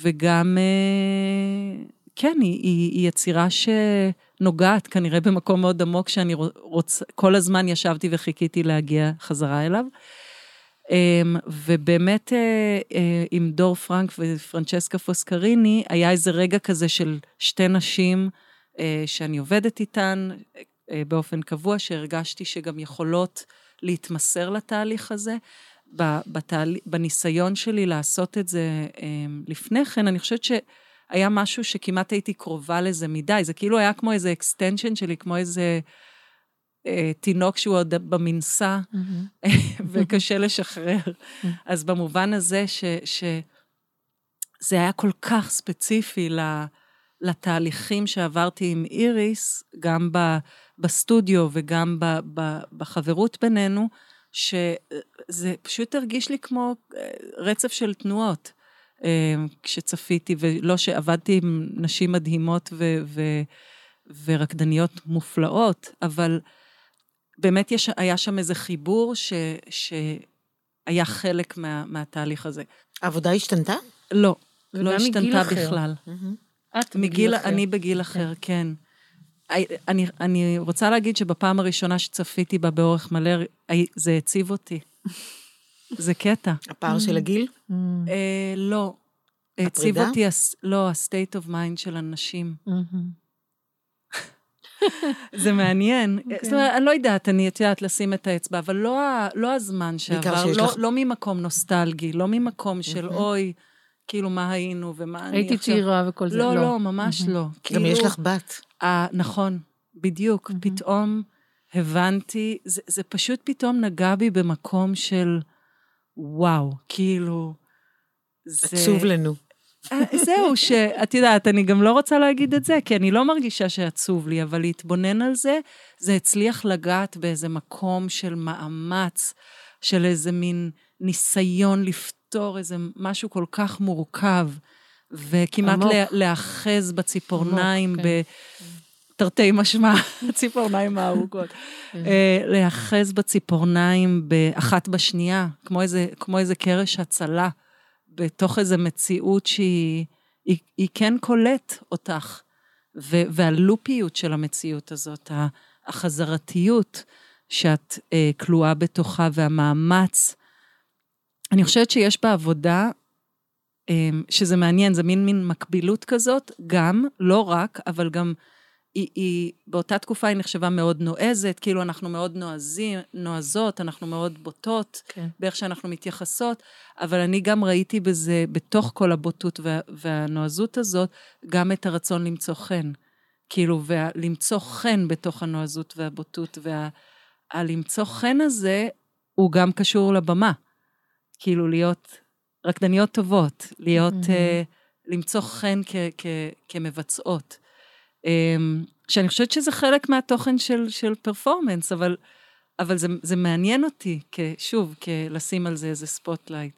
וגם, אה, כן, היא, היא, היא יצירה שנוגעת כנראה במקום מאוד עמוק, שאני רוצה, כל הזמן ישבתי וחיכיתי להגיע חזרה אליו. אמ, ובאמת אה, עם דור פרנק ופרנצ'סקה פוסקריני, היה איזה רגע כזה של שתי נשים, אה, שאני עובדת איתן אה, באופן קבוע, שהרגשתי שגם יכולות להתמסר לתהליך הזה. בתהל... בניסיון שלי לעשות את זה אה, לפני כן, אני חושבת שהיה משהו שכמעט הייתי קרובה לזה מדי. זה כאילו היה כמו איזה extension שלי, כמו איזה אה, תינוק שהוא עוד במנסה, mm-hmm. וקשה לשחרר. Mm-hmm. אז במובן הזה ש, שזה היה כל כך ספציפי ל... לה... לתהליכים שעברתי עם איריס, גם בסטודיו וגם בחברות בינינו, שזה פשוט הרגיש לי כמו אה, רצף של תנועות. אה, כשצפיתי, ולא שעבדתי עם נשים מדהימות ו- ו- ורקדניות מופלאות, אבל באמת יש, היה שם איזה חיבור ש, שהיה חלק מה, מהתהליך הזה. העבודה השתנתה? לא, לא השתנתה בכלל. Mm-hmm. את בגיל אחר. אני בגיל אחר, כן. כן. אני, אני רוצה להגיד שבפעם הראשונה שצפיתי בה באורך מלא, זה הציב אותי. זה קטע. הפער של הגיל? אה, לא. הציב אותי, לא, ה-state of mind של אנשים. זה מעניין. Okay. זאת אומרת, אני לא יודעת, אני את יודעת לשים את האצבע, אבל לא, לא הזמן שעבר, לא, לך... לא ממקום נוסטלגי, לא ממקום של אוי, כאילו, מה היינו ומה אני עכשיו... הייתי צעירה וכל זה, לא. לא, לא, ממש לא. גם כאילו, יש לך בת. אה, נכון, בדיוק. פתאום הבנתי, זה, זה פשוט פתאום נגע בי במקום של וואו, כאילו... זה... עצוב לנו. אה, זהו, שאת יודעת, אני גם לא רוצה להגיד את זה, כי אני לא מרגישה שעצוב לי, אבל להתבונן על זה, זה הצליח לגעת באיזה מקום של מאמץ, של איזה מין ניסיון לפתור. לפתור איזה משהו כל כך מורכב, וכמעט להאחז בציפורניים, עמוק. כן. תרתי משמע, ציפורניים הארוכות. אה, להיאחז בציפורניים באחת בשנייה, כמו איזה, כמו איזה קרש הצלה, בתוך איזו מציאות שהיא היא, היא כן קולט אותך. ו, והלופיות של המציאות הזאת, החזרתיות שאת אה, כלואה בתוכה והמאמץ. אני חושבת שיש בעבודה, אה, שזה מעניין, זה מין מין מקבילות כזאת, גם, לא רק, אבל גם היא, היא באותה תקופה היא נחשבה מאוד נועזת, כאילו אנחנו מאוד נועזים, נועזות, אנחנו מאוד בוטות, כן. באיך שאנחנו מתייחסות, אבל אני גם ראיתי בזה, בתוך כל הבוטות וה, והנועזות הזאת, גם את הרצון למצוא חן. כאילו, ולמצוא חן בתוך הנועזות והבוטות, והלמצוא וה, חן הזה, הוא גם קשור לבמה. כאילו, להיות רקדניות טובות, להיות, mm-hmm. uh, למצוא חן כ, כ, כמבצעות. אמ, שאני חושבת שזה חלק מהתוכן של, של פרפורמנס, אבל, אבל זה, זה מעניין אותי, שוב, לשים על זה איזה spotlight.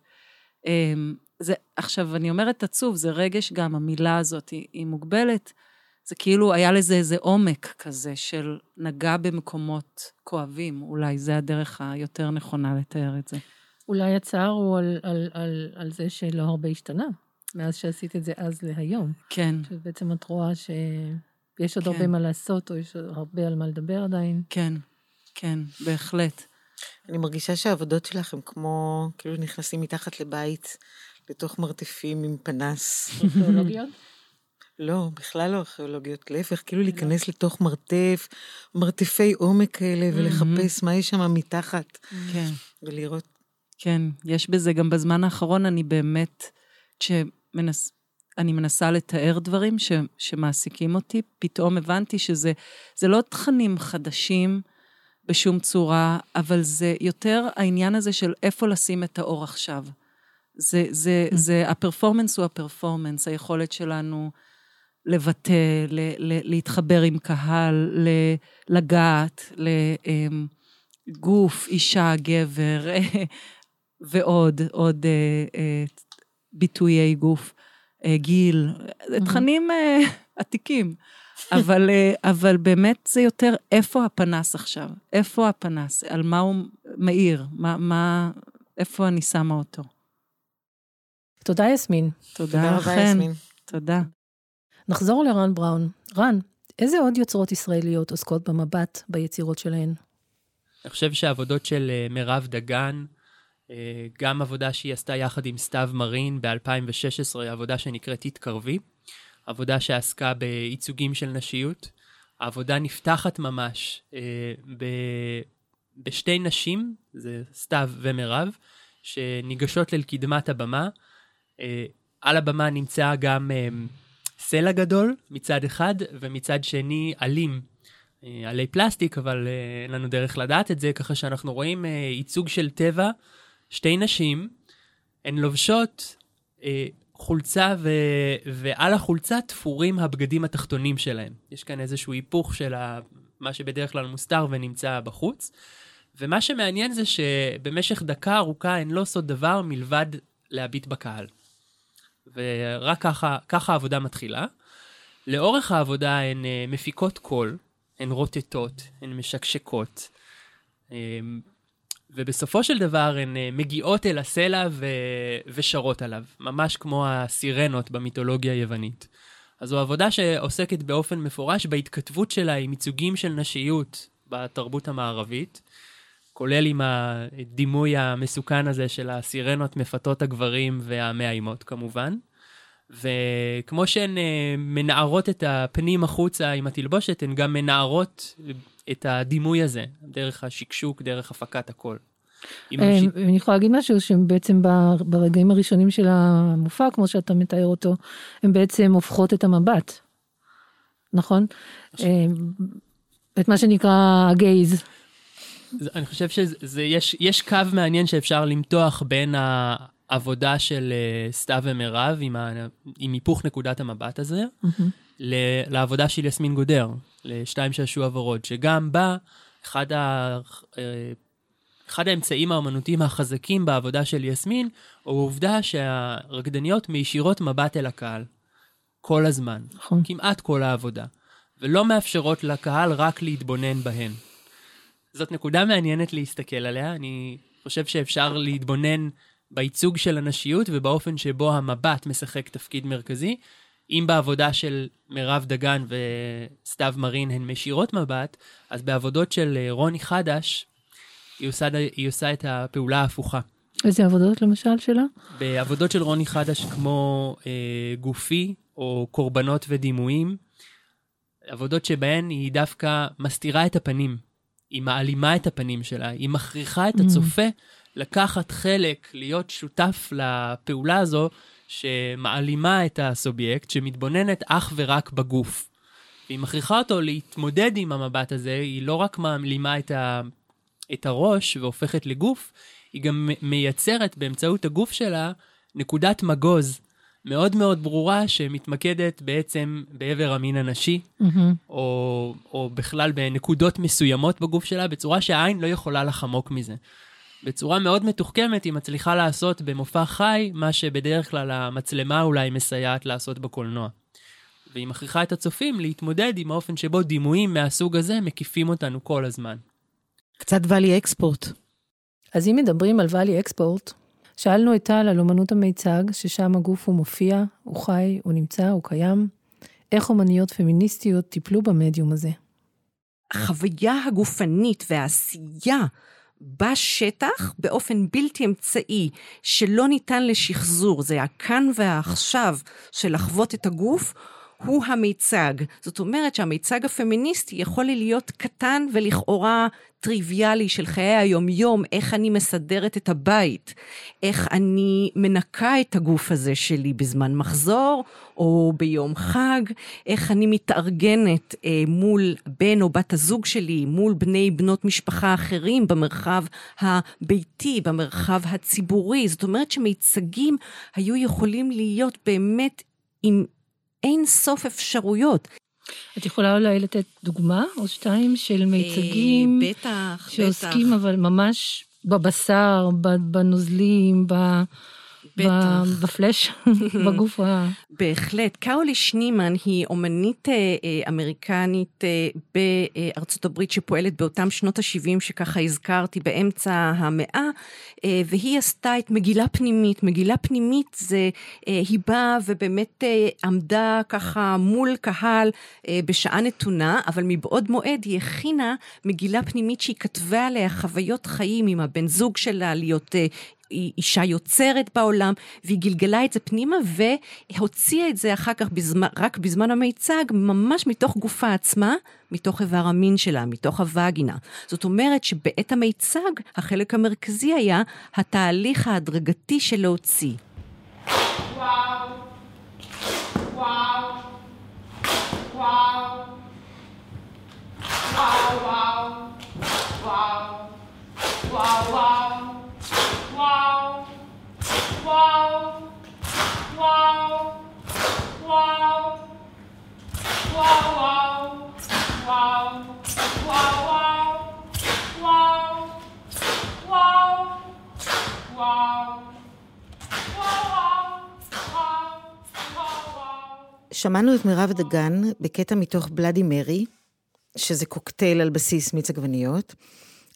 אמ, זה, עכשיו, אני אומרת עצוב, זה רגש גם, המילה הזאת היא, היא מוגבלת. זה כאילו היה לזה איזה עומק כזה של נגע במקומות כואבים, אולי זה הדרך היותר נכונה לתאר את זה. אולי הצער הוא על, על, על, על זה שלא הרבה השתנה, מאז שעשית את זה אז להיום. כן. שבעצם את רואה ש... יש עוד כן. הרבה מה לעשות, או יש הרבה על מה לדבר עדיין. כן, כן, בהחלט. אני מרגישה שהעבודות שלך הם כמו, כאילו נכנסים מתחת לבית, לתוך מרתפים עם פנס. ארכיאולוגיות? לא, בכלל לא ארכיאולוגיות, להפך, כאילו לא. להיכנס לתוך מרתף, מרתפי עומק כאלה, ולחפש מה יש שם מתחת. כן. ולראות. כן, יש בזה, גם בזמן האחרון אני באמת, כשמנס... אני מנסה לתאר דברים ש, שמעסיקים אותי, פתאום הבנתי שזה לא תכנים חדשים בשום צורה, אבל זה יותר העניין הזה של איפה לשים את האור עכשיו. זה, זה, mm. זה, הפרפורמנס הוא הפרפורמנס, היכולת שלנו לבטא, ל, ל, להתחבר עם קהל, ל, לגעת, לגוף, אמ, אישה, גבר, ועוד, עוד אה, אה, ביטויי גוף. אה, גיל, זה תכנים אה, עתיקים. אבל, אה, אבל באמת זה יותר איפה הפנס עכשיו, איפה הפנס, על מה הוא מאיר, מה, מה, איפה אני שמה אותו. תודה, יסמין. תודה לכן. תודה. נחזור לרן בראון. רן, איזה עוד יוצרות ישראליות עוסקות במבט ביצירות שלהן? אני חושב שהעבודות של מירב דגן, אה, גם עבודה שהיא עשתה יחד עם סתיו מרין ב-2016, עבודה שנקראת "תתקרבי", עבודה שעסקה בייצוגים של נשיות. העבודה נפתחת ממש אה, ב... בשתי נשים, זה סתיו ומירב, שניגשות לקדמת הבמה. אה, על הבמה נמצא גם אה, סלע גדול מצד אחד, ומצד שני עלים, אה, עלי פלסטיק, אבל אה, אין לנו דרך לדעת את זה, ככה שאנחנו רואים אה, ייצוג של טבע. שתי נשים, הן לובשות אה, חולצה, ו... ועל החולצה תפורים הבגדים התחתונים שלהן. יש כאן איזשהו היפוך של ה... מה שבדרך כלל מוסתר ונמצא בחוץ. ומה שמעניין זה שבמשך דקה ארוכה הן לא עושות דבר מלבד להביט בקהל. ורק ככה, ככה העבודה מתחילה. לאורך העבודה הן uh, מפיקות קול, הן רוטטות, הן משקשקות. ובסופו של דבר הן uh, מגיעות אל הסלע ו... ושרות עליו, ממש כמו הסירנות במיתולוגיה היוונית. אז זו עבודה שעוסקת באופן מפורש בהתכתבות שלה עם ייצוגים של נשיות בתרבות המערבית, כולל עם הדימוי המסוכן הזה של הסירנות מפתות הגברים והמאיימות כמובן. וכמו שהן uh, מנערות את הפנים החוצה עם התלבושת, הן גם מנערות את הדימוי הזה, דרך השקשוק, דרך הפקת הקול. אה, אני יכולה להגיד משהו שבעצם ברגעים הראשונים של המופע, כמו שאתה מתאר אותו, הן בעצם הופכות את המבט, נכון? אה, את מה שנקרא גייז. אני חושב שיש קו מעניין שאפשר למתוח בין העבודה של אה, סתיו ומירב עם, היפוך נקודת המבט הזה. לעבודה של יסמין גודר, לשתיים שעשוע ורוד, שגם בה אחד, ה, אה, אחד האמצעים האומנותיים החזקים בעבודה של יסמין, הוא העובדה שהרקדניות מישירות מבט אל הקהל. כל הזמן. נכון. כמעט כל העבודה. ולא מאפשרות לקהל רק להתבונן בהן. זאת נקודה מעניינת להסתכל עליה, אני חושב שאפשר להתבונן בייצוג של הנשיות ובאופן שבו המבט משחק תפקיד מרכזי. אם בעבודה של מירב דגן וסתיו מרין הן משירות מבט, אז בעבודות של אה, רוני חדש, היא עושה, היא עושה את הפעולה ההפוכה. איזה עבודות למשל שלה? בעבודות של רוני חדש כמו אה, גופי או קורבנות ודימויים, עבודות שבהן היא דווקא מסתירה את הפנים. היא מעלימה את הפנים שלה, היא מכריחה את mm. הצופה לקחת חלק, להיות שותף לפעולה הזו, שמעלימה את הסובייקט, שמתבוננת אך ורק בגוף. והיא מכריחה אותו להתמודד עם המבט הזה, היא לא רק מעלימה את, ה, את הראש והופכת לגוף, היא גם מייצרת באמצעות הגוף שלה נקודת מגוז מאוד מאוד ברורה שמתמקדת בעצם בעבר המין הנשי, mm-hmm. או, או בכלל בנקודות מסוימות בגוף שלה, בצורה שהעין לא יכולה לחמוק מזה. בצורה מאוד מתוחכמת היא מצליחה לעשות במופע חי מה שבדרך כלל המצלמה אולי מסייעת לעשות בקולנוע. והיא מכריחה את הצופים להתמודד עם האופן שבו דימויים מהסוג הזה מקיפים אותנו כל הזמן. קצת ואלי אקספורט. אז אם מדברים על ואלי אקספורט, שאלנו את טל על אומנות המיצג, ששם הגוף הוא מופיע, הוא חי, הוא נמצא, הוא קיים. איך אומניות פמיניסטיות טיפלו במדיום הזה? החוויה הגופנית והעשייה בשטח באופן בלתי אמצעי, שלא ניתן לשחזור, זה הכאן והעכשיו של לחוות את הגוף, הוא המיצג. זאת אומרת שהמיצג הפמיניסטי יכול להיות קטן ולכאורה טריוויאלי של חיי היומיום, איך אני מסדרת את הבית, איך אני מנקה את הגוף הזה שלי בזמן מחזור או ביום חג, איך אני מתארגנת אה, מול בן או בת הזוג שלי, מול בני בנות משפחה אחרים במרחב הביתי, במרחב הציבורי. זאת אומרת שמיצגים היו יכולים להיות באמת עם אין סוף אפשרויות. את יכולה אולי לתת דוגמה או שתיים של מיצגים? אה, בטח, שעוסקים בטח. אבל ממש בבשר, בנוזלים, ב... בפלאש, בגוף ה... בהחלט. קאולי שנימן היא אומנית אה, אה, אמריקנית אה, בארצות הברית שפועלת באותם שנות ה-70 שככה הזכרתי באמצע המאה, אה, והיא עשתה את מגילה פנימית. מגילה פנימית זה, היא באה ובאמת עמדה ככה מול קהל בשעה נתונה, אבל מבעוד מועד היא הכינה מגילה פנימית שהיא כתבה עליה חוויות חיים עם הבן זוג שלה, להיות היא אישה יוצרת בעולם, והיא גלגלה את זה פנימה והוציאה את זה אחר כך בזמן, רק בזמן המיצג, ממש מתוך גופה עצמה, מתוך איבר המין שלה, מתוך הווגינה. זאת אומרת שבעת המיצג, החלק המרכזי היה התהליך ההדרגתי של להוציא. שמענו את מירב דגן בקטע מתוך בלאדי מרי, שזה קוקטייל על בסיס מיץ עגבניות,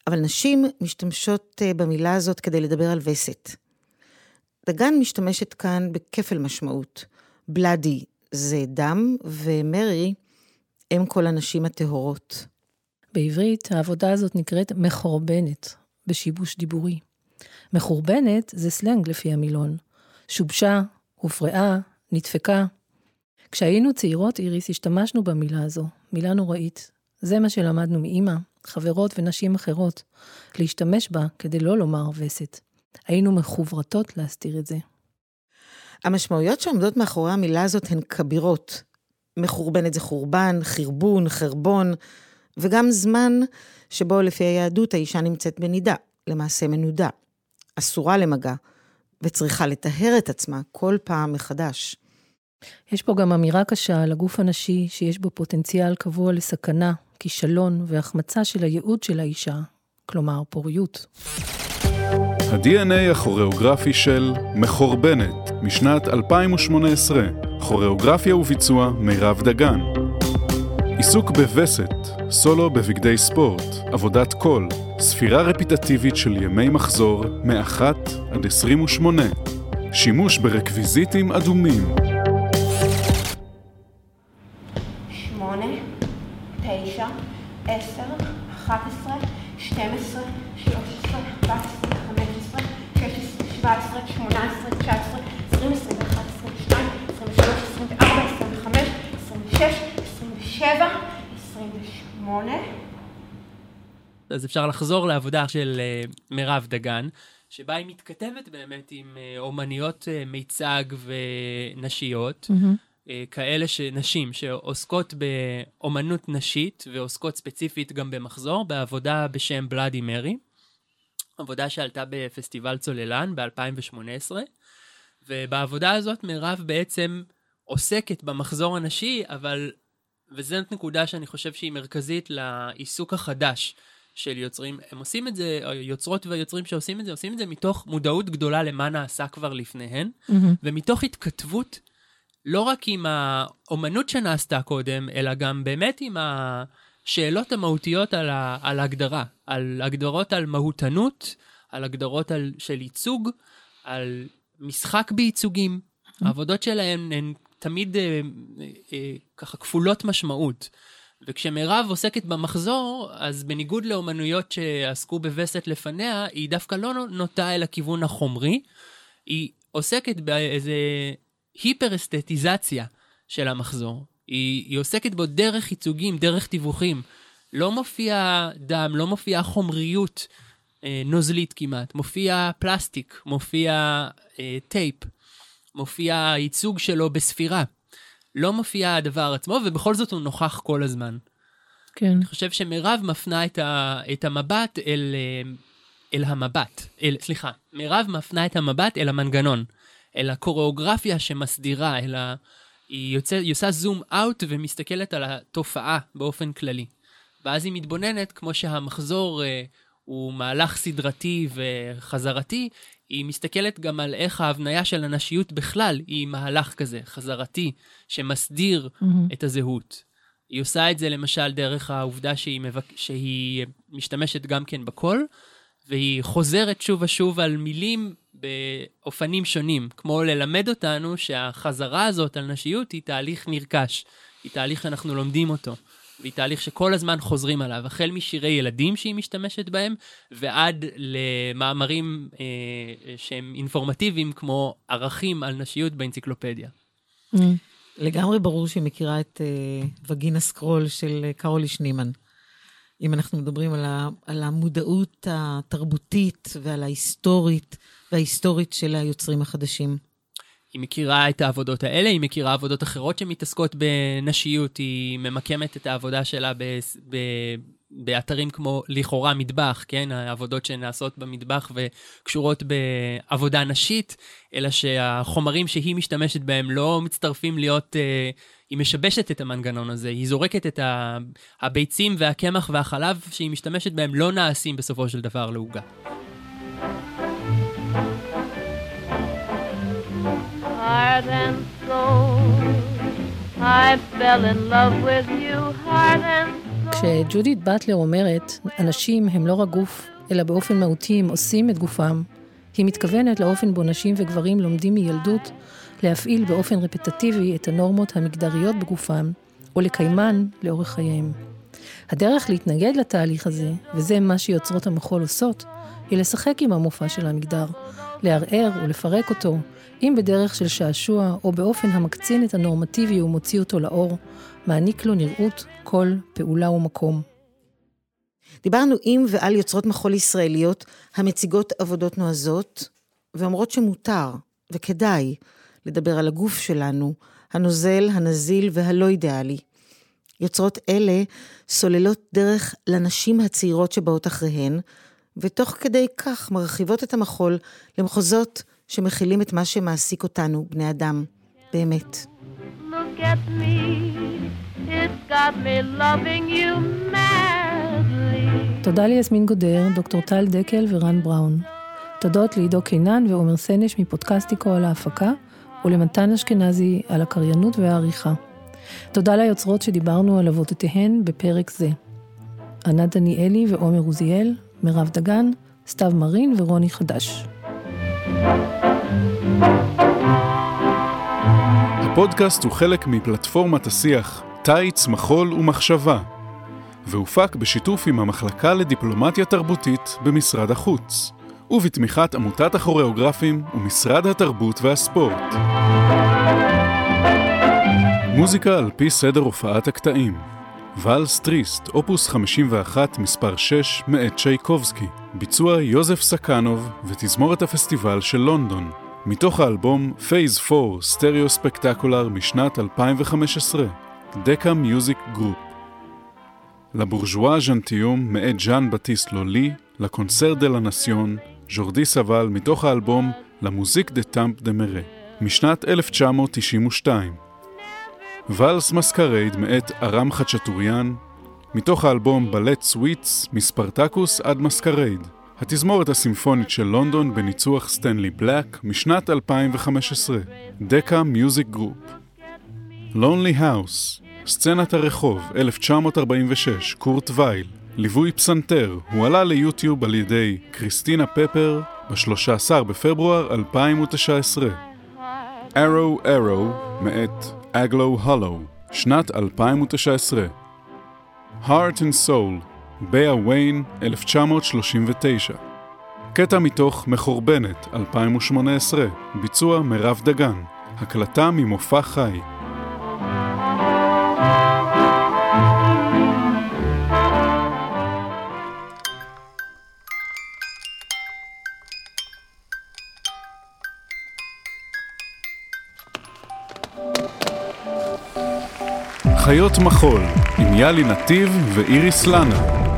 אבל נשים משתמשות אה, במילה הזאת כדי לדבר על וסת. דגן משתמשת כאן בכפל משמעות. בלאדי זה דם, ומרי הם כל הנשים הטהורות. בעברית העבודה הזאת נקראת מחורבנת, בשיבוש דיבורי. מחורבנת זה סלנג לפי המילון. שובשה, הופרעה, נדפקה. כשהיינו צעירות, איריס, השתמשנו במילה הזו, מילה נוראית. זה מה שלמדנו מאימא, חברות ונשים אחרות, להשתמש בה כדי לא לומר וסת. היינו מחוברתות להסתיר את זה. המשמעויות שעומדות מאחורי המילה הזאת הן כבירות. מחורבנת זה חורבן, חרבון, חרבון, וגם זמן שבו לפי היהדות האישה נמצאת בנידה, למעשה מנודה, אסורה למגע, וצריכה לטהר את עצמה כל פעם מחדש. יש פה גם אמירה קשה על הגוף הנשי שיש בו פוטנציאל קבוע לסכנה, כישלון והחמצה של הייעוד של האישה, כלומר פוריות. ה-DNA הכוריאוגרפי של מחורבנת, משנת 2018, כוריאוגרפיה וביצוע מירב דגן. עיסוק בווסת, סולו בבגדי ספורט, עבודת קול, ספירה רפיטטיבית של ימי מחזור מ-1 עד 28, שימוש ברקוויזיטים אדומים. שמונה, תשע, עשר, אחת עשרה, שתים עשרה, שלוש עשרה, ארבע עשרה, חמש עשרה, שש עשרה, שבע עשרה, שמונה עשרה, תשע עשרה, עשרים, עשרים ואחת, עשרים ושתיים, עשרים ושלוש, עשרים וארבע, עשרים וחמש, עשרים ושש, עשרים ושבע, עשרים ושמונה. אז אפשר לחזור לעבודה של uh, מירב דגן, שבה היא מתכתבת באמת עם uh, אומניות uh, מיצג ונשיות, mm-hmm. Uh, כאלה שנשים שעוסקות באומנות נשית ועוסקות ספציפית גם במחזור, בעבודה בשם בלאדי מרי, עבודה שעלתה בפסטיבל צוללן ב-2018, ובעבודה הזאת מירב בעצם עוסקת במחזור הנשי, אבל, וזאת נקודה שאני חושב שהיא מרכזית לעיסוק החדש. של יוצרים, הם עושים את זה, יוצרות ויוצרים שעושים את זה, עושים את זה מתוך מודעות גדולה למה נעשה כבר לפניהן, mm-hmm. ומתוך התכתבות לא רק עם האומנות שנעשתה קודם, אלא גם באמת עם השאלות המהותיות על, ה, על ההגדרה, על הגדרות על מהותנות, על הגדרות על, של ייצוג, על משחק בייצוגים. Mm-hmm. העבודות שלהם הן תמיד אה, אה, ככה כפולות משמעות. וכשמירב עוסקת במחזור, אז בניגוד לאומנויות שעסקו בווסת לפניה, היא דווקא לא נוטה אל הכיוון החומרי, היא עוסקת באיזה היפר-אסתטיזציה של המחזור. היא, היא עוסקת בו דרך ייצוגים, דרך תיווכים. לא מופיע דם, לא מופיעה חומריות אה, נוזלית כמעט, מופיע פלסטיק, מופיע אה, טייפ, מופיע ייצוג שלו בספירה. לא מופיע הדבר עצמו, ובכל זאת הוא נוכח כל הזמן. כן. אני חושב שמירב מפנה את, ה, את המבט אל, אה, אל המבט, אל, סליחה, מירב מפנה את המבט אל המנגנון, אל הקוריאוגרפיה שמסדירה, אל ה... היא, יוצא, היא עושה זום אאוט ומסתכלת על התופעה באופן כללי. ואז היא מתבוננת, כמו שהמחזור אה, הוא מהלך סדרתי וחזרתי, היא מסתכלת גם על איך ההבניה של הנשיות בכלל היא מהלך כזה, חזרתי, שמסדיר mm-hmm. את הזהות. היא עושה את זה למשל דרך העובדה שהיא, מבק... שהיא משתמשת גם כן בקול, והיא חוזרת שוב ושוב על מילים באופנים שונים, כמו ללמד אותנו שהחזרה הזאת על נשיות היא תהליך נרכש, היא תהליך שאנחנו לומדים אותו. והיא תהליך שכל הזמן חוזרים עליו, החל משירי ילדים שהיא משתמשת בהם, ועד למאמרים אה, שהם אינפורמטיביים, כמו ערכים על נשיות באנציקלופדיה. Mm. לגמרי ברור שהיא מכירה את אה, וגינה סקרול של אה, קרולי שנימן. אם אנחנו מדברים על, ה, על המודעות התרבותית ועל ההיסטורית וההיסטורית של היוצרים החדשים. היא מכירה את העבודות האלה, היא מכירה עבודות אחרות שמתעסקות בנשיות, היא ממקמת את העבודה שלה ב, ב, באתרים כמו לכאורה מטבח, כן? העבודות שנעשות במטבח וקשורות בעבודה נשית, אלא שהחומרים שהיא משתמשת בהם לא מצטרפים להיות... uh, היא משבשת את המנגנון הזה, היא זורקת את הביצים והקמח והחלב שהיא משתמשת בהם לא נעשים בסופו של דבר לעוגה. Heart and soul. I fell in love with you, heart and. כשג'ודית באטלר אומרת, אנשים הם לא רק גוף, אלא באופן מהותי הם עושים את גופם, היא מתכוונת לאופן בו נשים וגברים לומדים מילדות להפעיל באופן רפטטיבי את הנורמות המגדריות בגופם, או לקיימן לאורך חייהם. הדרך להתנגד לתהליך הזה, וזה מה שיוצרות המחול עושות, היא לשחק עם המופע של המגדר, לערער ולפרק אותו, אם בדרך של שעשוע או באופן המקצין את הנורמטיבי ומוציא אותו לאור, מעניק לו נראות, קול, פעולה ומקום. דיברנו עם ועל יוצרות מחול ישראליות המציגות עבודות נועזות, ואומרות שמותר וכדאי לדבר על הגוף שלנו, הנוזל, הנזיל והלא אידיאלי. יוצרות אלה סוללות דרך לנשים הצעירות שבאות אחריהן, ותוך כדי כך מרחיבות את המחול למחוזות שמכילים את מה שמעסיק אותנו, בני אדם, באמת. תודה ליסמין גודר, דוקטור טל דקל ורן בראון. תודות לעידו קינן ועומר סנש מפודקסטיקו על ההפקה, ולמתן אשכנזי על הקריינות והעריכה. תודה ליוצרות שדיברנו על עבודותיהן בפרק זה. ענת דניאלי ועומר עוזיאל, מירב דגן, סתיו מרין ורוני חדש. הפודקאסט הוא חלק מפלטפורמת השיח "תיץ, מחול ומחשבה", והופק בשיתוף עם המחלקה לדיפלומטיה תרבותית במשרד החוץ, ובתמיכת עמותת הכוריאוגרפים ומשרד התרבות והספורט. מוזיקה על פי סדר הופעת הקטעים Valse Triste, אופוס 51, מספר 6, מאת צ'ייקובסקי. ביצוע יוזף סקונוב ותזמורת הפסטיבל של לונדון. מתוך האלבום Phase 4 Stereo Spectacular משנת 2015, Decca Music Group. Le Bourgeois gentilhomme מאת ז'אן בטיסט לולי, Le Concert des Nations, ז'ורדי סבאל מתוך האלבום La Musique de Temps de Marais, משנת 1992. ואלס Masquerade מאת ארם חצ'טוריאן, מתוך האלבום Ballet Suites, מספרטקוס עד Masquerade, התזמורת הסימפונית של לונדון בניצוח סטנלי בלק משנת 2015, Decca Music Group. Lonely House, סצנת הרחוב, 1946, קורט וייל, ליווי פסנתר, הוא עלה ליוטיוב על ידי קריסטינה פפר ב-13 בפברואר 2019. Arrow Arrow מאת אגלו הולו, שנת 2019. Heart and Soul, באה ויין, 1939. קטע מתוך מחורבנת, 2018, ביצוע מירב דגן, הקלטה ממופע חי. חיות מחול, עם יאלי נתיב ואיריס לנה.